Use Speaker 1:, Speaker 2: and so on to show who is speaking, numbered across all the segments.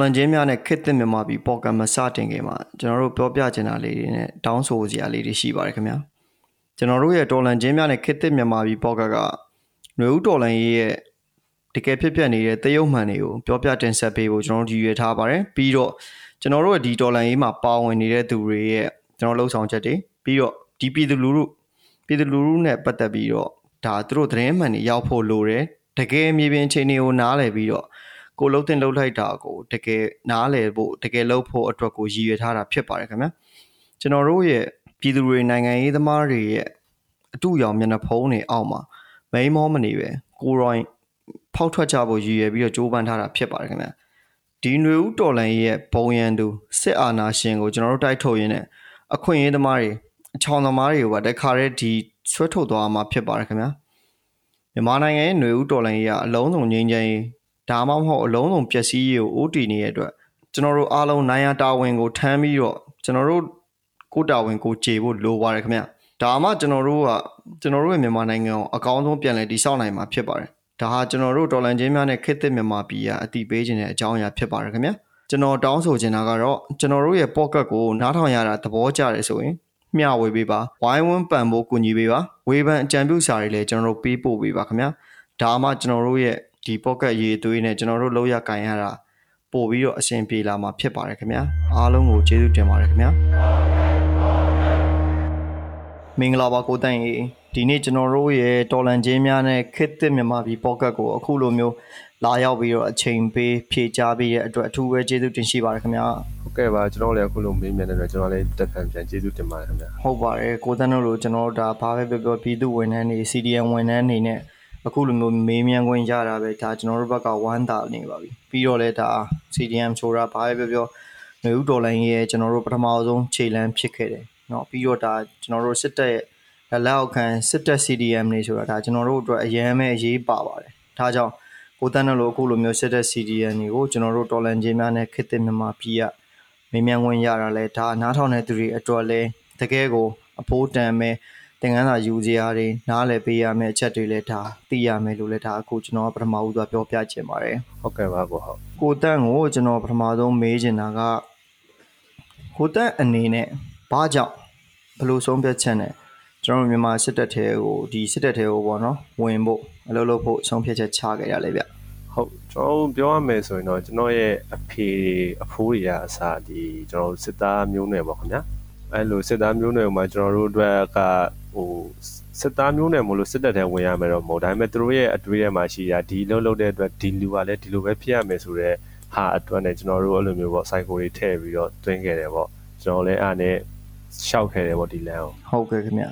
Speaker 1: ကျွန်တော်တို့ရဲ့တော်လန်ချင်းများနဲ့ခစ်သစ်မြန်မာပြည်ပေါ်ကမစတင်ခင်မှာကျွန်တော်တို့ပြောပြချင်တာလေးတွေနဲ့တောင်းဆိုစရာလေးတွေရှိပါတယ်ခင်ဗျာကျွန်တော်တို့ရဲ့တော်လန်ချင်းများနဲ့ခစ်သစ်မြန်မာပြည်ပေါ်ကကຫນွေဦးတော်လန်ရေးရဲ့တကယ်ဖြစ်ပျက်နေတဲ့တရုတ်မှန်တွေကိုပြောပြတင်ဆက်ပေးဖို့ကျွန်တော်တို့ရည်ရွယ်ထားပါတယ်ပြီးတော့ကျွန်တော်တို့ရဲ့ဒီတော်လန်ရေးမှာပါဝင်နေတဲ့သူတွေရဲ့ကျွန်တော်လှုပ်ဆောင်ချက်တွေပြီးတော့ဒီပြည်သူလူထုပြည်သူလူထုနဲ့ပတ်သက်ပြီးတော့ဒါသူတို့သတင်းမှန်တွေရောက်ဖို့လိုတယ်တကယ်မြေပြင်အခြေအနေကိုနားလည်ပြီးတော့ ကိုလှုပ်တင်လှုပ်လိုက်တာကိုတကယ်နားလည်ဖို့တကယ်လှုပ်ဖို့အတွက်ကိုရည်ရွယ်ထားတာဖြစ်ပါတယ်ခင်ဗျာကျွန်တော်တို့ရဲ့ပြည်သူတွေနိုင်ငံရေးသမားတွေရဲ့အတူရောင်မျက်နှာဖုံးတွေအောက်မှာမိန်မောမနေပဲကိုရိုင်းဖောက်ထွက်ကြဖို့ရည်ရွယ်ပြီးတော့ကြိုးပမ်းထားတာဖြစ်ပါတယ်ခင်ဗျာဒီຫນွေဦးတော်လန်ရဲ့ဘုံရန်သူစစ်အာဏာရှင်ကိုကျွန်တော်တို့တိုက်ထုတ်ရင်းနဲ့အခွင့်အရေးသမားတွေအချောင်သမားတွေကိုပါတခါတည်းဒီဆွဲထုတ်သွားမှာဖြစ်ပါတယ်ခင်ဗျာမြန်မာနိုင်ငံရဲ့ຫນွေဦးတော်လိုင်းကြီးကအလုံးစုံငြိမ်းချမ်းရေး ဒါမှမဟုတ်အလုံးစုံပျက်စီးရေးကိုအိုးတီနေတဲ့အတွက်ကျွန်တော်တို့အားလုံးနိုင်ရတာဝန်ကိုထမ်းပြီးတော့ကျွန်တော်တို့ကိုတာဝန်ကိုခြေဖို့လိုပါတယ်ခင်ဗျဒါမှကျွန်တော်တို့ကကျွန်တော်တို့ရဲ့မြန်မာနိုင်ငံကိုအကောင်းဆုံးပြန်လည်တည်ဆောက်နိုင်မှာဖြစ်ပါတယ်ဒါဟာကျွန်တော်တို့တော်လန်ချင်းများနဲ့ခေတ်သစ်မြန်မာပြည်ကအတိပေးခြင်းတဲ့အကြောင်းအရာဖြစ်ပါတယ်ခင်ဗျကျွန်တော်တောင်းဆိုချင်တာကတော့ကျွန်တော်တို့ရဲ့ pocket ကိုနားထောင်ရတာသဘောကျတယ်ဆိုရင်မျှဝေပေးပါဝိုင်းဝန်းပံ့ပိုးကူညီပေးပါဝေဖန်အကြံပြုစာတွေလည်းကျွန်တော်တို့ပေးပို့ပေးပါခင်ဗျာဒါမှကျွန်တော်တို့ရဲ့ ဒီ pocket ရေးသွေးနဲ့ကျွန်တော်တို့လောက်ရကင်ရတာပို့ပြီးတော့အဆင်ပြေလာမှာဖြစ်ပါတယ်ခင်ဗျာအားလုံးကိုကျေးဇူးတင်ပါတယ်ခင်ဗျာမင်္ဂလာပါကိုတန့်ကြီးဒီနေ့ကျွန်တော်တို့ရဲ့တော်လန်ချင်းများနဲ့ခစ်သစ်မြန်မာပြည် pocket ကိုအခုလိုမျိုးလာရောက်ပြီးတော့အချိန်ပေးဖြည့်ချပေးတဲ့အတွက်အထူးပဲကျေးဇူးတင်ရှိပါတယ်ခင်ဗျာ
Speaker 2: ဟုတ်ကဲ့ပါကျွန်တော်လည်းအခုလိုမေးမြန်းတဲ့အတွက်ကျွန်တော်လည်းတက်ခံပြန်ကျေးဇူးတင်ပါတယ်ခင်ဗျာ
Speaker 1: ဟုတ်ပါတယ်ကိုတန်းတို့လိုကျွန်တော်တို့ဒါဘာပဲပြောပြောပြည်သူဝန်ထမ်းတွေ CDN ဝန်ထမ်းတွေနဲ့ အခုလိုမျိုးမေးမြန်းခွင့်ရတာပဲဒါကျွန်တော်တို့ဘက်ကဝမ်းသာနေပါပြီပြီးတော့လည်းဒါ CDM ဆိုတာဘာပဲပြောပြောနေဦးဒေါ်လာရဲ့ကျွန်တော်တို့ပထမဆုံးခြေလမ်းဖြစ်ခဲ့တယ်เนาะပြီးတော့ဒါကျွန်တော်တို့စစ်တပ်ရဲ့လက်အောက်ခံစစ်တပ် CDM တွေဆိုတာဒါကျွန်တော်တို့အတွက်အရန်ပဲအရေးပါပါတယ်ဒါကြောင့်ကိုတန်းတို့လိုအခုလိုမျိုးစစ်တပ် CDN တွေကိုကျွန်တော်တို့တော်လန်ချင်းများနဲ့ခစ်တဲ့မြန်မာပြည်ကမေးမြန်းခွင့်ရတာလဲဒါနားထောင်တဲ့သူတွေအတွက်လဲတကယ်ကိုအဖိုးတန်မဲ့ သင်ခန်းစာယူစရာတွေနားလည်ပေးရမယ့်အချက်တွေလည်းဒါသိရမယ်လို့လည်းဒါအခုကျွန်တော်ပထမဦးစွာပြောပြချင်ပါတယ်
Speaker 2: ဟုတ်ကဲ့ပါကိုဟုတ်
Speaker 1: ကိုတန့်ကိုကျွန်တော်ပထမဆုံးမေးချင်တာကကိုတန့်အနေနဲ့ဘာကြောင့်ဘလို့ဆုံးဖြတ်ချက်နဲ့ကျွန်တော်မြန်မာစစ်တပ်ထဲကိုဒီစစ်တပ်ထဲကိုပေါ့နော်ဝင်ဖို့အလုပ်လုပ်ဖို့ဆုံးဖြတ်ချက်ချခဲ့ရလဲဗျ
Speaker 2: ဟုတ်ကျွန်တော်ပြောရမယ်ဆိုရင်တော့ကျွန်တော်ရဲ့အဖေအဖိုးတွေကအစားဒီကျွန်တော်စစ်သားမျိုးနွယ်ပေါ့ခင်ဗျာ အဲ့လိုစစ်သားမျိုးနွယ်မှာကျွန်တော်တို့အတွက်ကဟိုစစ်သားမျိုးနွယ်မလို့စစ်တပ်ထဲဝင်ရမယ်တော့မဟုတ်ဒါပေမဲ့သူတို့ရဲ့အတွေးထဲမှာရှိတာဒီလုံးလုံးတဲ့အတွက်ဒီလူကလည်းဒီလိုပဲဖြစ်ရမယ်ဆိုတော့ဟာအတွက်နဲ့ကျွန်တော်တို့အဲ့လိုမျိုးပေါ့ cycle တွေထည့်ပြီးတော့တွင်းခဲ့တယ်ပေါ့ကျွန်တော်လည်းအားနဲ့ရှောက်ခဲ့တယ်ပေါ့ဒီလမ်းကို
Speaker 1: ဟုတ်ကဲ့ခင်ဗျဥ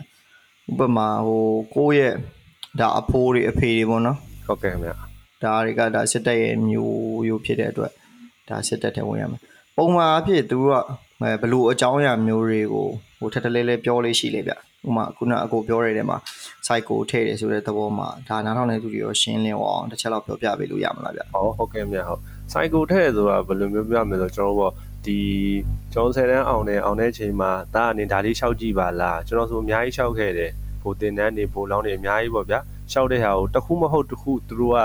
Speaker 1: ပမာဟိုကိုယ့်ရဲ့ဒါအဖိုးတွေအဖေတွေပေါ့နော်
Speaker 2: ဟုတ်ကဲ့ခင်ဗျ
Speaker 1: ဒါတွေကဒါစစ်တပ်ရဲ့မျိုးရိုးဖြစ်တဲ့အတွက်ဒါစစ်တပ်ထဲဝင်ရမယ်ပုံမှန်အဖြစ်သူက ဘလို့အကြောင်းအရာမျိုးတွေကိုဟိုထက်တလဲလဲပြောလေးရှိလေဗျဥမာခုနအကိုပြောရတဲ့မှာ site ကိုထည့်တယ်ဆိုတဲ့သဘောမှာဒါနားထောင်နေသူတွေရောရှင်းလင်းအောင်တစ်ချက်လောက်ပြောပြပေးလို့ရမလားဗျ
Speaker 2: ဟုတ်ဟုတ်ကဲ့မြတ်ဟုတ် site ကိုထည့်ဆိုတာဘယ်လိုမျိုးပြမလဲဆိုတော့ကျွန်တော်တို့ဒီကျွန်တော်ဆယ်တန်းအောင်နေအောင်တဲ့ချိန်မှာဒါအနေဒါလေးလျှောက်ကြည့်ပါလားကျွန်တော်ဆိုအများကြီးလျှောက်ခဲ့တယ်ဘိုတင်တန်းနေဘိုလောင်းနေအများကြီးပေါ့ဗျာလျှောက်တဲ့ဟာကိုတစ်ခုမဟုတ်တစ်ခုသူတို့က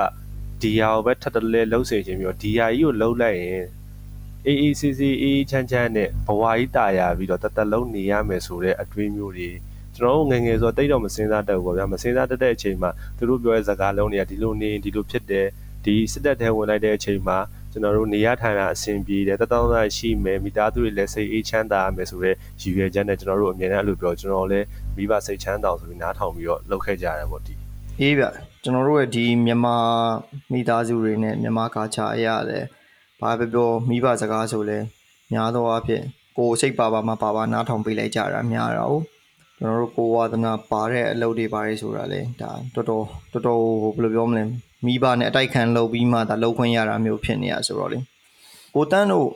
Speaker 2: ဒီဟာကိုပဲထပ်တလဲလှုပ်စေခြင်းပြီးတော့ဒီဟာကြီးကိုလှုပ်လိုက်ရင် အေးအေးဆေးဆေးအေးချမ်းချမ်းနဲ့ဘဝကြီးတာယာပြီးတော့တသက်လုံးနေရမယ်ဆိုတဲ့အတွေးမျိုးတွေကျွန်တော်တို့ငငယ်ဆိုတိတ်တော့မစင်စားတတ်ဘူးပေါ့ဗျာမစင်စားတတ်တဲ့အချိန်မှာသူတို့ပြောတဲ့စကားလုံးတွေကဒီလိုနေဒီလိုဖြစ်တယ်ဒီစစ်တပ်ထဲဝင်လိုက်တဲ့အချိန်မှာကျွန်တော်တို့နေရထိုင်တာအဆင်ပြေတယ်တတောင်းသားရှိမယ်မိသားစုတွေလည်းစိတ်အေးချမ်းသာရမယ်ဆိုတော့ရည်ရွယ်ချက်နဲ့ကျွန်တော်တို့အမြဲတမ်းအဲ့လိုပြောကျွန်တော်လည်းမိဘစိတ်ချမ်းသာဆိုပြီးနားထောင်ပြီးတော့လုပ်ခဲ့ကြရတယ်ပေါ့ဒီ
Speaker 1: အေးဗျကျွန်တော်တို့ရဲ့ဒီမြန်မာမိသားစုတွေနဲ့မြန်မာကာချာအရာလည်း ဘာပဲပြောမိဘစကားဆိုလဲများသောအားဖြင့်ကိုယ်စိတ်ပါပါမှပါပါနားထောင်ပေးလိုက်ကြတာများတာ哦ကျွန်တော်တို့ကိုဝါသနာပါတဲ့အလုပ်တွေပါတယ်ဆိုတာလေဒါတော်တော်တော်တော်ဘယ်လိုပြောမလဲမိဘနဲ့အတိုက်ခံလုပ်ပြီးမှဒါလုပ်ခွင့်ရတာမျိုးဖြစ်နေရဆိုတော့လေကိုတန်းတို့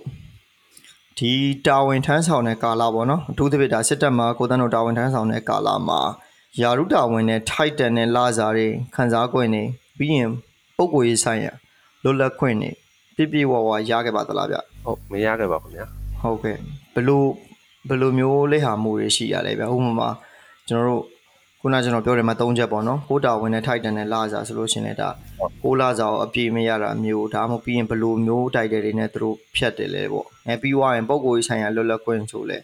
Speaker 1: ဒီတာဝန်ထမ်းဆောင်တဲ့ကာလပေါ့နော်အထူးသဖြင့်ဒါစစ်တပ်မှာကိုတန်းတို့တာဝန်ထမ်းဆောင်တဲ့ကာလမှာယာရုတာဝန်နဲ့ထိုက်တန်တဲ့လာစားတွေခံစား권နေပြီးရင်ပုံကိုရေးဆိုင်ရလွတ်လပ်ခွင့်နေ ပြပြဝဝရခဲ့ပါသလားဗျ
Speaker 2: ဟုတ်မရခဲ့ပါခင်ဗျာ
Speaker 1: ဟုတ်ကဲ့ဘလို့ဘလို့မျိုးလက်ဟာမှုတွေရှိရလဲဗျဥပမာကျွန်တော်တို့ခုနကျွန်တော်ပြောတယ်မှာ၃ချက်ပေါ့နော်ကိုတာဝင်တဲ့ထိုက်တန်တဲ့လာစာဆိုလို့ရှင်လေဒါကိုလာစာကိုအပြေမရတာမျိုးဒါမှမဟုတ်ပြီးရင်ဘလိုမျိုးတိုက်တယ်တွေနဲ့သူတို့ဖြတ်တယ်လေပေါ့အဲပြီးွားရင်ပုံကိုယ်ဆိုင်ရာလွတ်လပ်ခွင့်ဆိုလဲ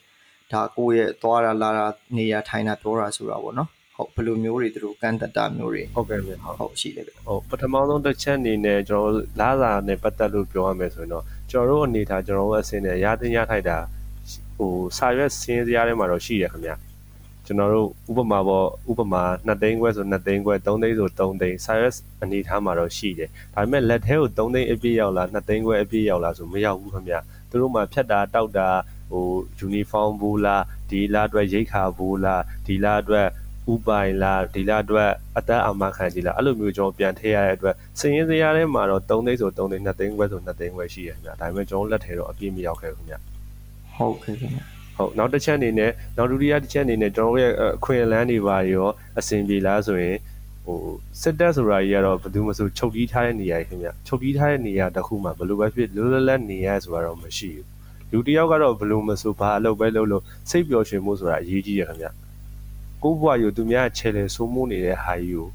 Speaker 1: ဒါကိုယ့်ရဲ့သွားတာလာတာနေရာထိုင်တာပြောတာဆိုတာပေါ့နော် ဟုတ်ဘလိုမျိုးတွေသူတို့ကန့်တက်တာမျိုးတွေ
Speaker 2: ဟုတ်ကဲ့ဗျဟုတ်
Speaker 1: ဟုတ်ရှိတယ်ဗျ
Speaker 2: ဟုတ်ပထမဆုံးတစ်ချက်အနေနဲ့ကျွန်တော်လာစာနဲ့ပတ်သက်လို့ပြောရမယ်ဆိုရင်တော့ကျွန်တော်တို့အနေထားကျွန်တော်တို့အစင်းနဲ့ရာတင်ရထိုက်တာဟိုစာရွက်စင်းစရာထဲမှာတော့ရှိရခင်ဗျကျွန်တော်တို့ဥပမာပေါ့ဥပမာ2သိန်းခွဲဆို2သိန်းခွဲ3သိန်းဆို3သိန်းစာရွက်အနေထားမှာတော့ရှိတယ်ဒါပေမဲ့လက်ထဲကို3သိန်းအပြည့်ရောက်လာ2သိန်းခွဲအပြည့်ရောက်လာဆိုမရောက်ဘူးခင်ဗျသူတို့မှဖြတ်တာတောက်တာဟိုယူနီဖောင်းဘူးလားဒီလားအတွက်ရိတ်ခါဘူးလားဒီလားအတွက် ဥပိုင်လားဒီလားအတွက်အသက်အာမခံကြီးလားအဲ့လိုမျိုးကျွန်တော်ပြန်ထည့်ရတဲ့အတွက်စည်ရင်စရာထဲမှာတော့3သိန်းဆို3သိန်း2သိန်းခွဲဆို2သိန်းခွဲရှိရခင်ဗျဒါပေမဲ့ကျွန်တော်လက်ထဲတော့အပြည့်မရောက်ခဲ့ဘူးခင်ဗျ
Speaker 1: ဟုတ်ကဲ့ခင်ဗျ
Speaker 2: ဟုတ်နောက်တစ်ချက်အနေနဲ့နောက်ဒုတိယတစ်ချက်အနေနဲ့ကျွန်တော်တို့ရဲ့အခွင့်အလမ်းတွေပါရောအဆင်ပြေလားဆိုရင်ဟိုစစ်တပ်ဆိုတာကြီးကတော့ဘယ်သူမှဆိုချုပ်တီးထားတဲ့နေရာကြီးခင်ဗျချုပ်တီးထားတဲ့နေရာတစ်ခုမှာဘယ်လိုပဲဖြစ်လွတ်လပ်လပ်နေရဆိုတာတော့မရှိဘူးလူတစ်ယောက်ကတော့ဘယ်လိုမဆိုဘာအလုပ်ပဲလုပ်လို့စိတ်ပျော်ရွှင်မှုဆိုတာအရေးကြီးရခင်ဗျ ကိုယ့်ဘဝယူသူများချဲလေဆိုးမိုးနေတဲ့ဟာကြီးကို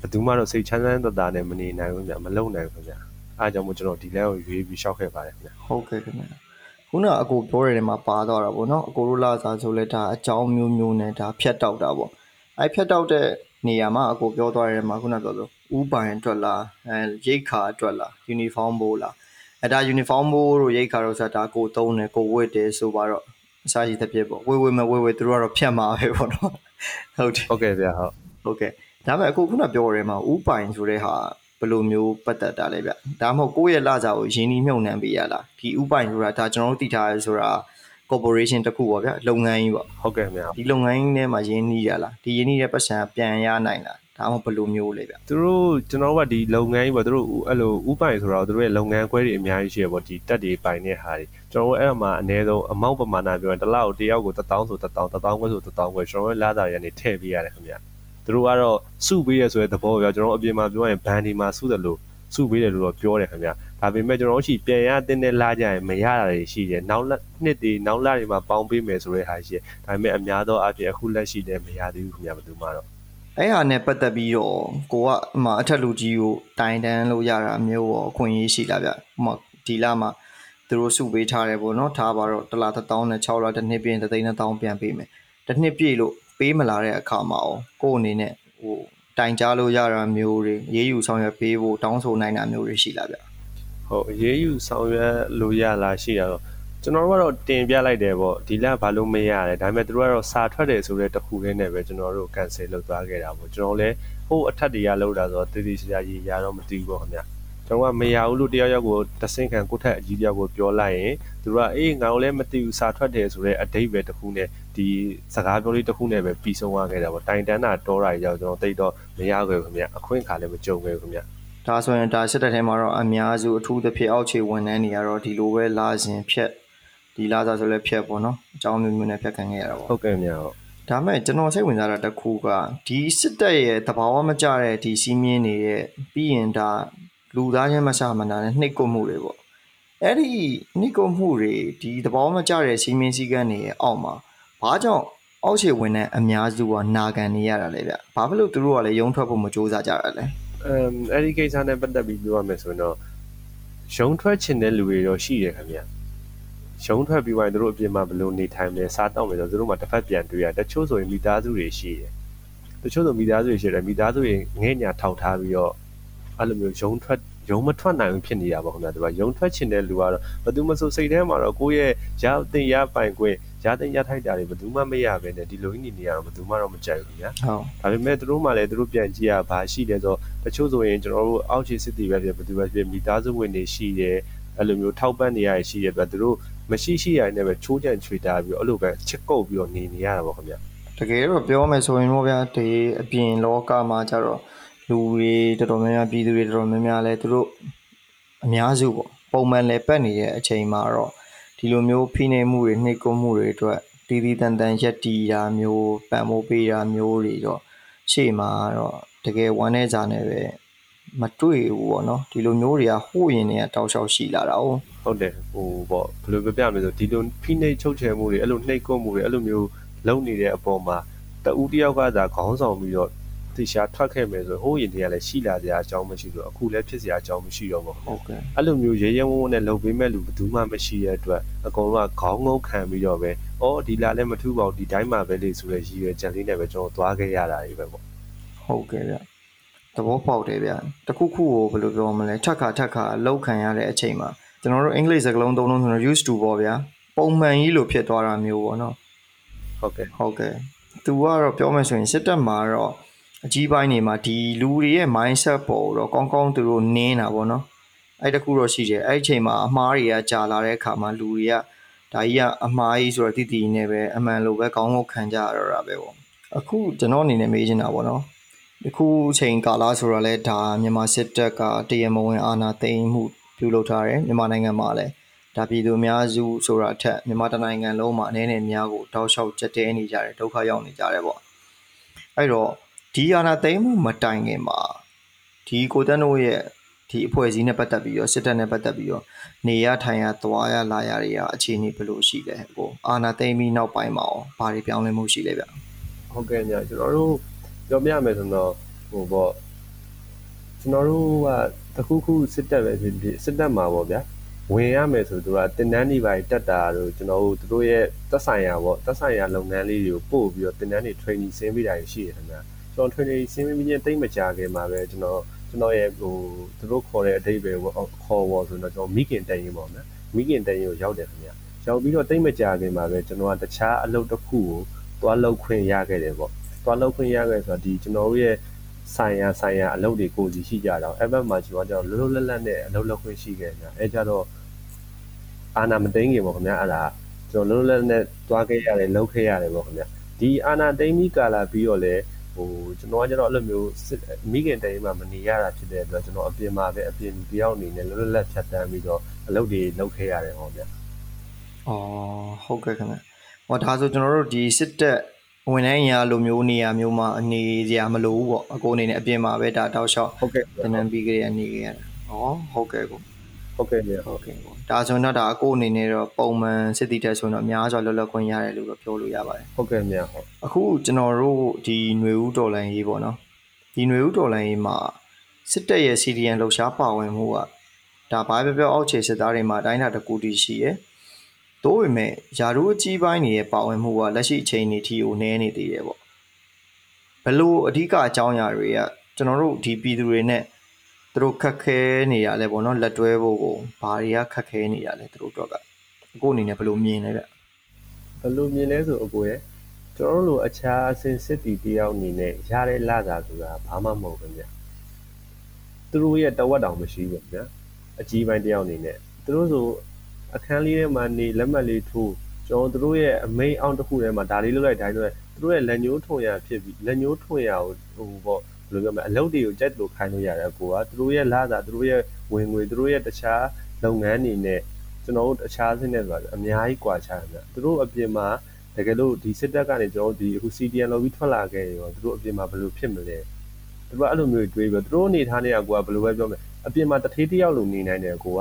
Speaker 2: ဘယ်သူမှတော့စိတ်ချမ်းသာတသာနဲ့မနေနိုင်ဘူးဗျမလုံနိုင်ဘူးခင်ဗျအားကြောင့်မို့ကျွန်တော်ဒီလမ်းကိုရွေးပြီးရှောက်ခဲ့ပါတယ်ခင်ဗျ
Speaker 1: ဟုတ်ကဲ့ခင်ဗျခုနအကိုပြောရတဲ့မှာပါတော့တာပေါ့နော်အကိုတို့လာစားဆိုလဲဒါအကြောင်းမျိုးမျိုးနဲ့ဒါဖြတ်တောက်တာပေါ့အဲဖြတ်တောက်တဲ့နေရာမှာအကိုပြောသွားတဲ့မှာခုနပြောလို့ဥပိုင်အတွက်လားအဲရိတ်ခါအတွက်လားယူနီဖောင်းဘိုးလားအဲဒါယူနီဖောင်းဘိုးတို့ရိတ်ခါတို့ဆိုတာဒါကိုသုံးတယ်ကိုဝတ်တယ်ဆိုပါတော့အစားရှိတဲ့ပြစ်ပေါ့ဝေဝေမဝေဝေသူတို့ကတော့ဖြတ်မှာပဲပေါ့နော် ဟုတ်တယ်
Speaker 2: ဟုတ်ကဲ့ဗျဟုတ်
Speaker 1: ဟုတ်ကဲ့ဒါပေမဲ့အခုခုနပြောရဲမှာဥပိုင်ဆိုတဲ့ဟာဘယ်လိုမျိုးပတ်သက်တာလဲဗျဒါမှမဟုတ်ကိုယ့်ရဲ့လစာကိုရင်းနှီးမြှုပ်နှံပေးရလားဒီဥပိုင်ဆိုတာဒါကျွန်တော်တို့သိထားရဲဆိုတာ corporation တစ်ခုပေါ့ဗျလုပ်ငန်းကြီးပေါ့
Speaker 2: ဟုတ်ကဲ့ဗျ
Speaker 1: ဒီလုပ်ငန်းကြီးထဲမှာရင်းနှီးရလားဒီရင်းနှီးတဲ့ပတ်စံပြန်ရနိုင်လားဒါမှမဟုတ်ဘယ်လိုမျိုးလဲဗျ
Speaker 2: သူတို့ကျွန်တော်တို့ကဒီလုပ်ငန်းကြီးပေါ့သူတို့အဲ့လိုဥပိုင်ဆိုတော့သူတို့ရဲ့လုပ်ငန်းခွဲတွေအများကြီးရှိရပေါ့ဒီတက်တွေပိုင်တဲ့ဟာတွေ ကျွန်တော်တို့အဲ့အမှာအနည်းဆုံးအမောက်ပမာဏပြောရင်တစ်လောက်တယောက်ကို1000ဆို1000 1000ခွဲဆို1000ခွဲကျွန်တော်တို့လာတာရနေထည့်ပေးရတယ်ခင်ဗျသူတို့ကတော့စုပေးရဆိုတဲ့သဘောပဲကျွန်တော်အပြင်မှာပြောရင်ဘန်ဒီမှာစုတယ်လို့စုပေးတယ်လို့တော့ပြောတယ်ခင်ဗျဒါပေမဲ့ကျွန်တော်တို့ရှိပြန်ရတဲ့နဲ့လာကြရင်မရတာတွေရှိတယ်နောက်လက်နှစ်တွေနောက်လတွေမှာပေါင်းပေးမယ်ဆိုတဲ့ဟာရှိတယ်ဒါပေမဲ့အများသောအားဖြင့်အခုလက်ရှိလည်းမရသေးဘူးခင်ဗျဘယ်သူမှတော့
Speaker 1: အဲ့ဟာနဲ့ပတ်သက်ပြီးတော့ကိုကအမှအထက်လူကြီးကိုတိုင်တန်းလို့ရတာမျိုးရောအခွင့်အရေးရှိလားဗျဥပမာဒီလမှာ သူတို့စုပေးထားတယ်ပေါ့နော်ထားပါတော့တစ်လတစ်သောင်းနဲ့6လတစ်နှစ်ပြည့်ရင်တစ်သိန်းတစ်သောင်းပြန်ပေးမယ်တစ်နှစ်ပြည့်လို့ပေးမလာတဲ့အခါမှာရောကိုယ့်အနေနဲ့ဟိုတိုင်ကြားလို့ရတာမျိုးတွေရေးယူဆောင်ရွက်ပေးဖို့တောင်းဆိုနိုင်တာမျိုးတွေရှိလားဗျ
Speaker 2: ဟုတ်အရေးယူဆောင်ရွက်လို့ရလားရှိရတော့ကျွန်တော်တို့ကတော့တင်ပြလိုက်တယ်ပေါ့ဒီလဘာလို့မရလဲဒါပေမဲ့သူတို့ကတော့စာထွက်တယ်ဆိုတဲ့တခုလေးနဲ့ပဲကျွန်တော်တို့ cancel လုပ်သွားခဲ့တာပေါ့ကျွန်တော်လည်းဟိုအထက်တရားလောက်တာဆိုတော့တည်တည်ချာချာရေးရတော့မသိဘူးပေါ့ခင်ဗျ ကျွန်တော်ကမရဘူးလို့တယောက်ယောက်ကိုတဆင့်ခံကိုထက်အကြီးတယောက်ကိုပြောလိုက်ရင်သူတို့ကအေးငါတို့လည်းမသိဘူးစာထွက်တယ်ဆိုတဲ့အတိတ်ပဲတခုနဲ့ဒီစကားပြောလေးတခုနဲ့ပဲပြီးဆုံးသွားခဲ့တာပေါ့တိုင်တန်းတာတောတာကြီးကြောင့်ကျွန်တော်တိတ်တော့မရခဲ့ဘူးခင်ဗျအခွင့်အခါလည်းမကြုံခဲ့ဘူးခင်ဗျ
Speaker 1: ဒါဆိုရင်ဒါစစ်တပ်ထဲမှာတော့အများစုအထူးသဖြင့်အောက်ခြေဝန်ထမ်းတွေကတော့ဒီလိုပဲလာစဉ်ဖြတ်ဒီလာစားဆိုလဲဖြတ်ပေါ့နော်အကြောင်းမျိုးမျိုးနဲ့ဖြတ်ခံခဲ့ရတာပေါ့
Speaker 2: ဟုတ်ကဲ့မြန်ဟုတ်
Speaker 1: ဒါမဲ့ကျွန်တော်စိတ်ဝင်စားတာတစ်ခုကဒီစစ်တပ်ရဲ့တဘာဝမကျတဲ့ဒီစီးမြင်းတွေရဲ့ပြီးရင်ဒါ လူသားချင်းမဆမနာနဲ့နှိပ်ကွပ်မှုတွေပေါ့အဲ့ဒီနှိပ်ကွပ်မှုတွေဒီတဘာဝမကျတဲ့စီးမြင်းစည်းကမ်းတွေရဲ့အောက်မှာဘာကြောင့်အောက်ခြေဝင်တဲ့အများစုကနာခံနေရတာလဲဗျဘာဖြစ်လို့သူတို့ကလည်းရုံထွက်ဖို့မကြိုးစားကြတာလဲ
Speaker 2: အမ်အဲ့ဒီကိစ္စနဲ့ပတ်သက်ပြီးပြောရမယ်ဆိုရင်တော့ရုံထွက်ချင်တဲ့လူတွေတော့ရှိတယ်ခင်ဗျရုံထွက်ပြီးမှသူတို့အပြင်မှာဘယ်လိုနေထိုင်မလဲစားတောက်မလဲဆိုတော့သူတို့မှတစ်ဖက်ပြန်တွေ့ရတချို့ဆိုရင်မိသားစုတွေရှိတယ်တချို့ဆိုမိသားစုတွေရှိတယ်မိသားစုတွေငဲ့ညာထောက်ထားပြီးတော့ အဲ့လိုမျိုးရုံထွက်ရုံမထွက်နိုင်ဘူးဖြစ်နေတာပေါ့ခင်ဗျာသူကရုံထွက်ချင်တဲ့လူကတော့ဘယ်သူမှဆိုစိတ်ထဲမှာတော့ကိုယ့်ရဲ့ရတဲ့ရပိုင်ခွင့်ရတဲ့ရထိုက်တာတွေဘယ်သူမှမရဘဲနဲ့ဒီလိုကြီးနေနေရတော့ဘယ်သူမှတော့မကြိုက်ဘူးခင်ဗျာ
Speaker 1: ဟုတ်
Speaker 2: ဒါပေမဲ့သူတို့မှလည်းသူတို့ပြန်ကြည့်ရဘာရှိတယ်ဆိုတော့တချို့ဆိုရင်ကျွန်တော်တို့အောက်ခြေစစ်တီပဲဖြစ်ဘယ်သူပဲဖြစ်မိသားစုဝင်တွေရှိတယ်အဲ့လိုမျိုးထောက်ပံ့နေရရှိတယ်ပြသူတို့မရှိရှိရတဲ့ပဲချိုးချံချွေတာပြီးတော့အဲ့လိုပဲချစ်ကုပ်ပြီးတော့နေနေရတာပေါ့ခင်ဗျ
Speaker 1: တကယ်တော့ပြောမယ်ဆိုရင်တော့ဗျာဒီအပြင်လောကမှာကျတော့ လူတွေတော်တော်များများပြည်သူတွေတော်တော်များများလဲသူတို့အများစုပေါ့ပုံမှန်လဲပတ်နေတဲ့အချိန်မှာတော့ဒီလိုမျိုးဖိနှိပ်မှုတွေနှိပ်ကွပ်မှုတွေအတွက်တီးတီးတန်တန်ရက်တီတာမျိုးပံ့ပိုးပေးတာမျိုးတွေတော့ရှေ့မှာတော့တကယ်ဝမ်းနေကြနေပဲမတွေ့ဘူးပေါ့နော်ဒီလိုမျိုးတွေကဟိုးရင်တွေကတောက်လျှောက်ရှိလာတာ哦
Speaker 2: ဟုတ်တယ်ဟိုပေါ့ဘယ်လိုပြပြမလဲဆိုဒီလိုဖိနှိပ်ချုပ်ချယ်မှုတွေအဲ့လိုနှိပ်ကွပ်မှုတွေအဲ့လိုမျိုးလုပ်နေတဲ့အပေါ်မှာတဦးတယောက်ကသာခေါင်းဆောင်ပြီးတော့ တေချာထွက်ခဲ့မယ်ဆိုဟိုးရင်တည်းကလည်းရှိလာကြအကြောင်းမရှိဘူးအခုလည်းဖြစ်စရာအကြောင်းမရှိတော့ဘူး
Speaker 1: ဟုတ်ကဲ့
Speaker 2: အဲ့လိုမျိုးရဲရဲဝံ့ဝံ့နဲ့လုပ်ပေးမဲ့လူဘယ်သူမှမရှိတဲ့အတွက်အကုန်လုံးကခေါင်းငုံခံပြီးတော့ပဲအော်ဒီလာလည်းမထူပါဘူးဒီတိုင်းမှာပဲလေဆိုတဲ့ရည်ရွယ်ချက်လေးနဲ့ပဲကျွန်တော်သွားခဲ့ရတာတွေပဲပေါ့
Speaker 1: ဟုတ်ကဲ့ဗျသဘောပေါက်တယ်ဗျတခုခုကိုဘယ်လိုပြောမလဲထက်ခါထက်ခါလောက်ခံရတဲ့အချိန်မှာကျွန်တော်တို့အင်္ဂလိပ်စကားလုံးသုံးလုံးဆိုတော့ used to ပေါ့ဗျာပုံမှန်ကြီးလိုဖြစ်သွားတာမျိုးပေါ့နော်
Speaker 2: ဟုတ်ကဲ့
Speaker 1: ဟုတ်ကဲ့သူကတော့ပြောမယ်ဆိုရင်စစ်တပ်မှာတော့ အကြီးပိုင်းနေမှာဒီလူတွေရဲ့ mindset ပေါ်တော့ကောင်းကောင်းသူတို့နင်းတာပေါ့နော်အဲ့တခုတော့ရှိတယ်အဲ့ဒီအချိန်မှာအမားတွေကကြာလာတဲ့အခါမှာလူတွေကဒါကြီးကအမားကြီးဆိုတော့တည်တည်နေပဲအမှန်လိုပဲကောင်းကောင်းခံကြရတော့တာပဲပေါ့အခုကျွန်တော်အနေနဲ့မေးချင်တာပေါ့နော်ဒီခုအချိန်ကာလဆိုတော့လဲဒါမြန်မာစစ်တပ်ကတရမဝင်အာဏာသိမ်းမှုပြုလုပ်ထားတယ်မြန်မာနိုင်ငံမှာလည်းဒါပြည်သူအများစုဆိုတာအထက်မြန်မာတိုင်းနိုင်ငံလုံးမှာအနေနဲ့များကိုတောက်လျှောက်ကြက်တဲနေကြတယ်ဒုက္ခရောက်နေကြတယ်ပေါ့အဲ့တော့ ဒီအာဏာသိမ်းမှုမတိုင်ခင်မှာဒီကိုတန်းတို့ရဲ့ဒီအဖွဲ့အစည်းနဲ့ပတ်သက်ပြီးတော့စစ်တပ်နဲ့ပတ်သက်ပြီးတော့နေရထိုင်ရသွားရလာရတွေကအခြေအနေဘယ်လိုရှိလဲဟိုအာဏာသိမ်းပြီးနောက်ပိုင်းမှာရောဘာတွေပြောင်းလဲမှုရှိလဲဗျ
Speaker 2: ဟုတ်ကဲ့ညကျွန်တော်တို့ပြောပြမယ်ဆိုတော့ဟိုပေါ့ကျွန်တော်တို့ကတခုခုစစ်တပ်ပဲဖြစ်ဖြစ်စစ်တပ်မှာပေါ့ဗျာဝင်ရမယ်ဆိုတော့တင်တန်းတွေပါတက်တာတို့ကျွန်တော်တို့တို့ရဲ့သက်ဆိုင်ရာပေါ့သက်ဆိုင်ရာလုပ်ငန်းလေးတွေကိုပို့ပြီးတော့တင်တန်းတွေ training ဆင်းပေးတာရှိတယ်ခင်ဗျာ ကျွန်တော် training ဆင်းပေးပြီးရင်တိတ်မကြခင်မှာပဲကျွန်တော်ကျွန်တော်ရဲ့ဟိုသူတို့ခေါ်တဲ့အတိတ်ပဲပေါ့ခေါ်ပေါ်ဆိုတော့ကျွန်တော်မိခင်တိုင်ရင်ပေါ့နော်မိခင်တိုင်ရင်ကိုရောက်တယ်ခင်ဗျာရောက်ပြီးတော့တိတ်မကြခင်မှာပဲကျွန်တော်ကတခြားအလုပ်တစ်ခုကိုသွားလုပ်ခွင့်ရခဲ့တယ်ပေါ့သွားလုပ်ခွင့်ရခဲ့ဆိုတော့ဒီကျွန်တော်တို့ရဲ့ဆိုင်ရာဆိုင်ရာအလုပ်တွေကိုစီရှိကြတော့အဲ့ဘက်မှာကျွန်တော်ကလွတ်လွတ်လပ်လပ်နဲ့အလုပ်လုပ်ခွင့်ရှိခဲ့တယ်အဲကြတော့အာနာမသိငင်ပေါ့ခင်ဗျာအဲ့ဒါကျွန်တော်လွတ်လွတ်လပ်နဲ့သွားခဲ့ရတယ်လုပ်ခဲ့ရတယ်ပေါ့ခင်ဗျာဒီအာနာသိမီကာလာပြီးတော့လေ ဟိုကျွန်တော်ကကျတော့အဲ့လိုမျိုးမိခင်တိုင်မှာမနေရတာဖြစ်တဲ့အတွက်ကျွန်တော်အပြင်မှာပဲအပြင်တယောက်အနေနဲ့လွတ်လွတ်လပ်ဖြတ်တန်းပြီးတော့အလုပ်တွေလုပ်ခဲ့ရတယ်ဟောဗျာ
Speaker 1: อ๋อဟုတ်ကဲ့ခင်ဗျဟောဒါဆိုကျွန်တော်တို့ဒီစစ်တပ်ဝင်တိုင်းရာလိုမျိုးနေရာမျိုးမှာအနေစရာမလိုဘူးပေါ့အကိုအနေနဲ့အပြင်မှာပဲဒါတောက်လျှောက်
Speaker 2: ဟုတ်ကဲ့
Speaker 1: တနန်ပြီးကြရနေကြရတာဩဟုတ်ကဲ့ကို
Speaker 2: ဟုတ်ကဲ့ဗျာ
Speaker 1: ဟုတ်ကဲ့ကိုဒါဆိုတော့ဒါအကိုအနေနဲ့တော့ပုံမှန်စစ်တီတက်ဆိုတော့အများစွာလွတ်လပ်ခွင့်ရတယ်လို့တော့ပြောလို့ရပါတယ်
Speaker 2: ဟုတ်ကဲ့မြတ်ဟုတ်
Speaker 1: အခုကျွန်တော်တို့ဒီຫນွေဦးတော်လိုင်းရေးပေါ့နော်ဒီຫນွေဦးတော်လိုင်းရေးမှာစစ်တပ်ရဲ့ CDN လှုပ်ရှားပါဝင်မှုကဒါဘာပဲပြောအောက်ခြေစစ်သားတွေမှာအတိုင်းတာတစ်ခုတည်းရှိရယ်။တိုးပေမဲ့ယာတို့အကြီးပိုင်းတွေရဲ့ပါဝင်မှုကလက်ရှိအချိန်အထိကိုနည်းနေသေးတယ်ပေါ့။ဘလို့အဓိကအကြောင်းအရာတွေကကျွန်တော်တို့ဒီပြည်သူတွေနဲ့ သူတို့ခက်ခဲနေရလဲပေါ့နော်လက်တွဲဖို့ကိုဘာတွေကခက်ခဲနေရလဲသူတို့တော့ကအခုအနေနဲ့ဘလို့မြင်လဲဗျ
Speaker 2: ဘယ်လိုမြင်လဲဆိုအကိုရဲ့ကျွန်တော်တို့လိုအခြားအဆင့်စစ်တီတယောက်အနေနဲ့ရတဲ့လသာဆိုတာဘာမှမဟုတ်ဘူးဗျာသူတို့ရဲ့တဝက်တောင်မရှိဘူးဗျာအကြီးပိုင်းတယောက်အနေနဲ့သူတို့ဆိုအခန်းလေးထဲမှာနေလက်မှတ်လေးထိုးကျွန်တော်တို့ရဲ့အမိန်အောင်တစ်ခုထဲမှာဒါလေးလုပ်လိုက်တိုင်းတော့သူတို့ရဲ့လက်ညှိုးထွန်ရဖြစ်ပြီးလက်ညှိုးထွန်ရကိုဟိုပေါ့ ဘယ်လိုပြောမလဲအလုပ်တွေကိုကြက်လို့ခိုင်းလို့ရတယ်ကိုကသူတို့ရဲ့လသာသူတို့ရဲ့ဝင်ငွေသူတို့ရဲ့တခြားလုပ်ငန်းတွေနဲ့ကျွန်တော်တို့တခြားစင်းနဲ့ဆိုတာအများကြီးကွာခြားတယ်သူတို့အပြင်မှာတကယ်လို့ဒီစစ်တပ်ကနေကျွန်တော်ဒီအခု CDN လောက်ပြီးထွက်လာခဲ့ရောသူတို့အပြင်မှာဘယ်လိုဖြစ်မလဲသူတို့အဲ့လိုမျိုးတွေးပြီးသူတို့အနေထားနေကကိုကဘယ်လိုပဲပြောမလဲအပြင်မှာတထေးတယောက်လိုနေနိုင်တယ်ကိုက